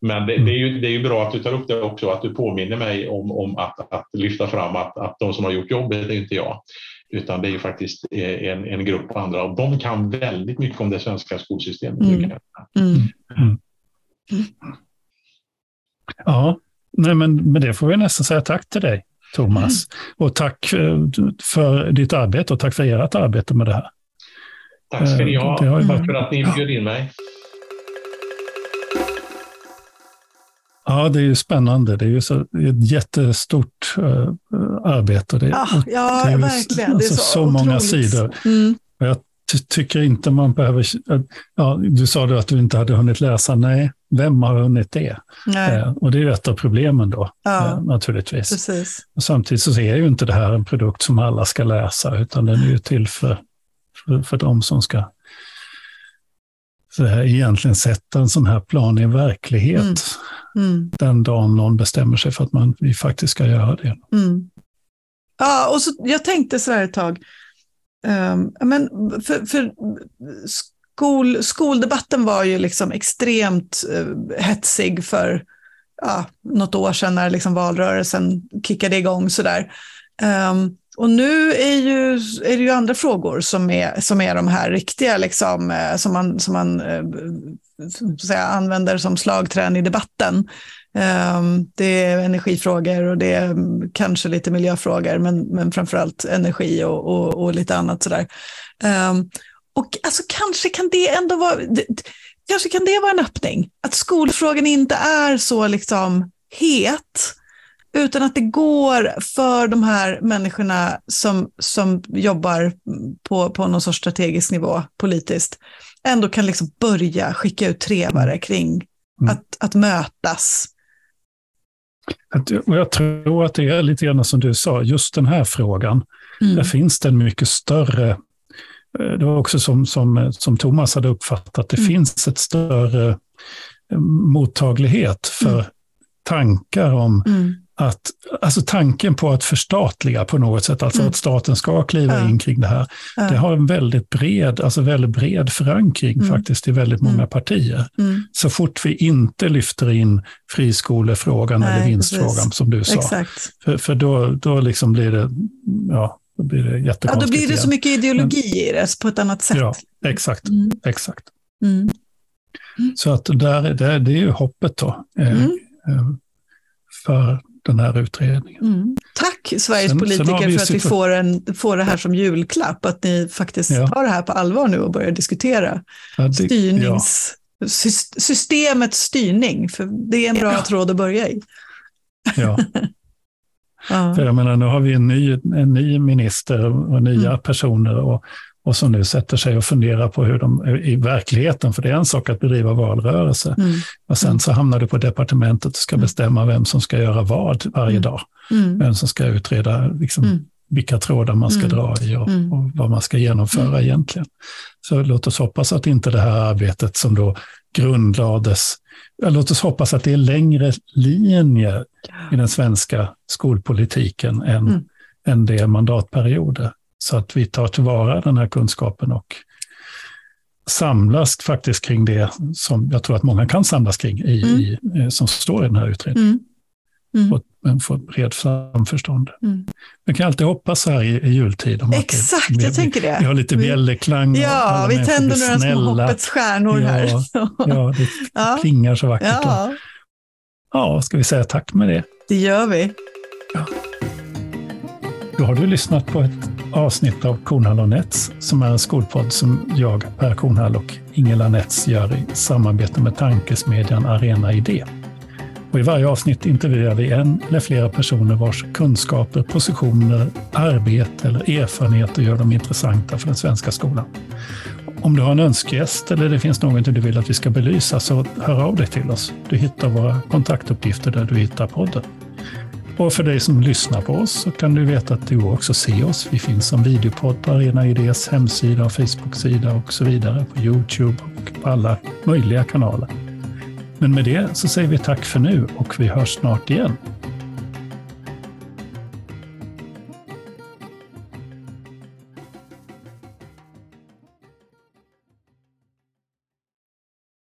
Men det, det, är ju, det är ju bra att du tar upp det också, att du påminner mig om, om att, att lyfta fram att, att de som har gjort jobbet är inte jag utan det är ju faktiskt eh, en, en grupp andra och de kan väldigt mycket om det svenska skolsystemet. Mm. Mm. Mm. Ja, nej, men med det får vi nästan säga tack till dig, Thomas. Och tack eh, för ditt arbete och tack för ert arbete med det här. Tack ska ni ha, det har varit... för att ni bjöd in mig. Ja, det är ju spännande. Det är ju så, ett jättestort uh, arbete. Det, ja, ja det är verkligen. Alltså, det är så, så många sidor. Mm. Jag tycker inte man behöver... Ja, du sa du att du inte hade hunnit läsa. Nej, vem har hunnit det? Eh, och det är ju ett av problemen då, ja, eh, naturligtvis. Precis. Och samtidigt så är ju inte det här en produkt som alla ska läsa, utan den är ju till för, för, för de som ska så här, egentligen sätta en sån här plan i verklighet. Mm. Den dagen någon bestämmer sig för att man, vi faktiskt ska göra det. Mm. Ja, och så, jag tänkte så här ett tag, um, men för, för skol, skoldebatten var ju liksom extremt uh, hetsig för ja, något år sedan när liksom valrörelsen kickade igång. Sådär. Um, och nu är, ju, är det ju andra frågor som är, som är de här riktiga, liksom, eh, som man, som man eh, säga, använder som slagträn i debatten. Ehm, det är energifrågor och det är mm, kanske lite miljöfrågor, men, men framförallt energi och, och, och lite annat sådär. Ehm, och alltså, kanske kan det ändå vara, kanske kan det vara en öppning, att skolfrågan inte är så liksom het, utan att det går för de här människorna som, som jobbar på, på någon sorts strategisk nivå politiskt, ändå kan liksom börja skicka ut trevare kring mm. att, att mötas. Och jag tror att det är lite grann som du sa, just den här frågan, mm. där finns det en mycket större eh, det var också som, som, som Thomas hade uppfattat, det mm. finns ett större eh, mottaglighet för mm. tankar om mm att, alltså tanken på att förstatliga på något sätt, alltså mm. att staten ska kliva ja. in kring det här, ja. det har en väldigt bred, alltså väldigt bred förankring mm. faktiskt i väldigt många mm. partier. Mm. Så fort vi inte lyfter in friskolefrågan Nej, eller vinstfrågan precis. som du sa, Exakt. för, för då, då liksom blir det, ja, då blir det jättekonstigt. Ja, då blir det igen. så mycket ideologi Men, i det på ett annat sätt. Ja, exakt. Mm. exakt. Mm. Så att där, där, det är ju hoppet då. Eh, eh för den här utredningen. Mm. Tack Sveriges sen, politiker sen för att vi får, en, får det här som julklapp, att ni faktiskt ja. tar det här på allvar nu och börjar diskutera ja, det, styrnings, ja. systemets styrning, för det är en bra tråd att börja i. Ja. För jag menar, nu har vi en ny, en ny minister och nya mm. personer och och som nu sätter sig och funderar på hur de i verkligheten, för det är en sak att bedriva valrörelse, mm. och sen så hamnar du på departementet och ska mm. bestämma vem som ska göra vad varje mm. dag. Mm. Vem som ska utreda liksom, mm. vilka trådar man ska mm. dra i och, och, vad man ska genomföra egentligen. Så låt oss hoppas att inte det här arbetet som då grundlades, låt oss hoppas att det är längre linjer i den svenska skolpolitiken än, än det mandatperioder så att vi tar tillvara den här kunskapen och samlas faktiskt kring det som jag tror att många kan samlas kring i, mm. i eh, som står i den här utredningen. Mm. Mm. Och få bred samförstånd. Mm. Man kan alltid hoppas så här i, i jultid. Om Exakt, att jag tänker det. Vi har lite bjällerklang. Ja, vi tänder några små hoppets stjärnor ja, här. ja, det ja. klingar så vackert. Ja. ja, ska vi säga tack med det? Det gör vi. Ja. Då har du lyssnat på ett avsnitt av Kornhall och Nets som är en skolpodd som jag, Per Kornhall och Ingela Nets gör i samarbete med tankesmedjan Arena Idé. Och I varje avsnitt intervjuar vi en eller flera personer vars kunskaper, positioner, arbete eller erfarenheter gör dem intressanta för den svenska skolan. Om du har en önskegäst eller det finns något du vill att vi ska belysa så hör av dig till oss. Du hittar våra kontaktuppgifter där du hittar podden. Och för dig som lyssnar på oss så kan du veta att du också ser oss. Vi finns som videopodd på Arena Idés hemsida och Facebook-sida och så vidare. På Youtube och på alla möjliga kanaler. Men med det så säger vi tack för nu och vi hörs snart igen.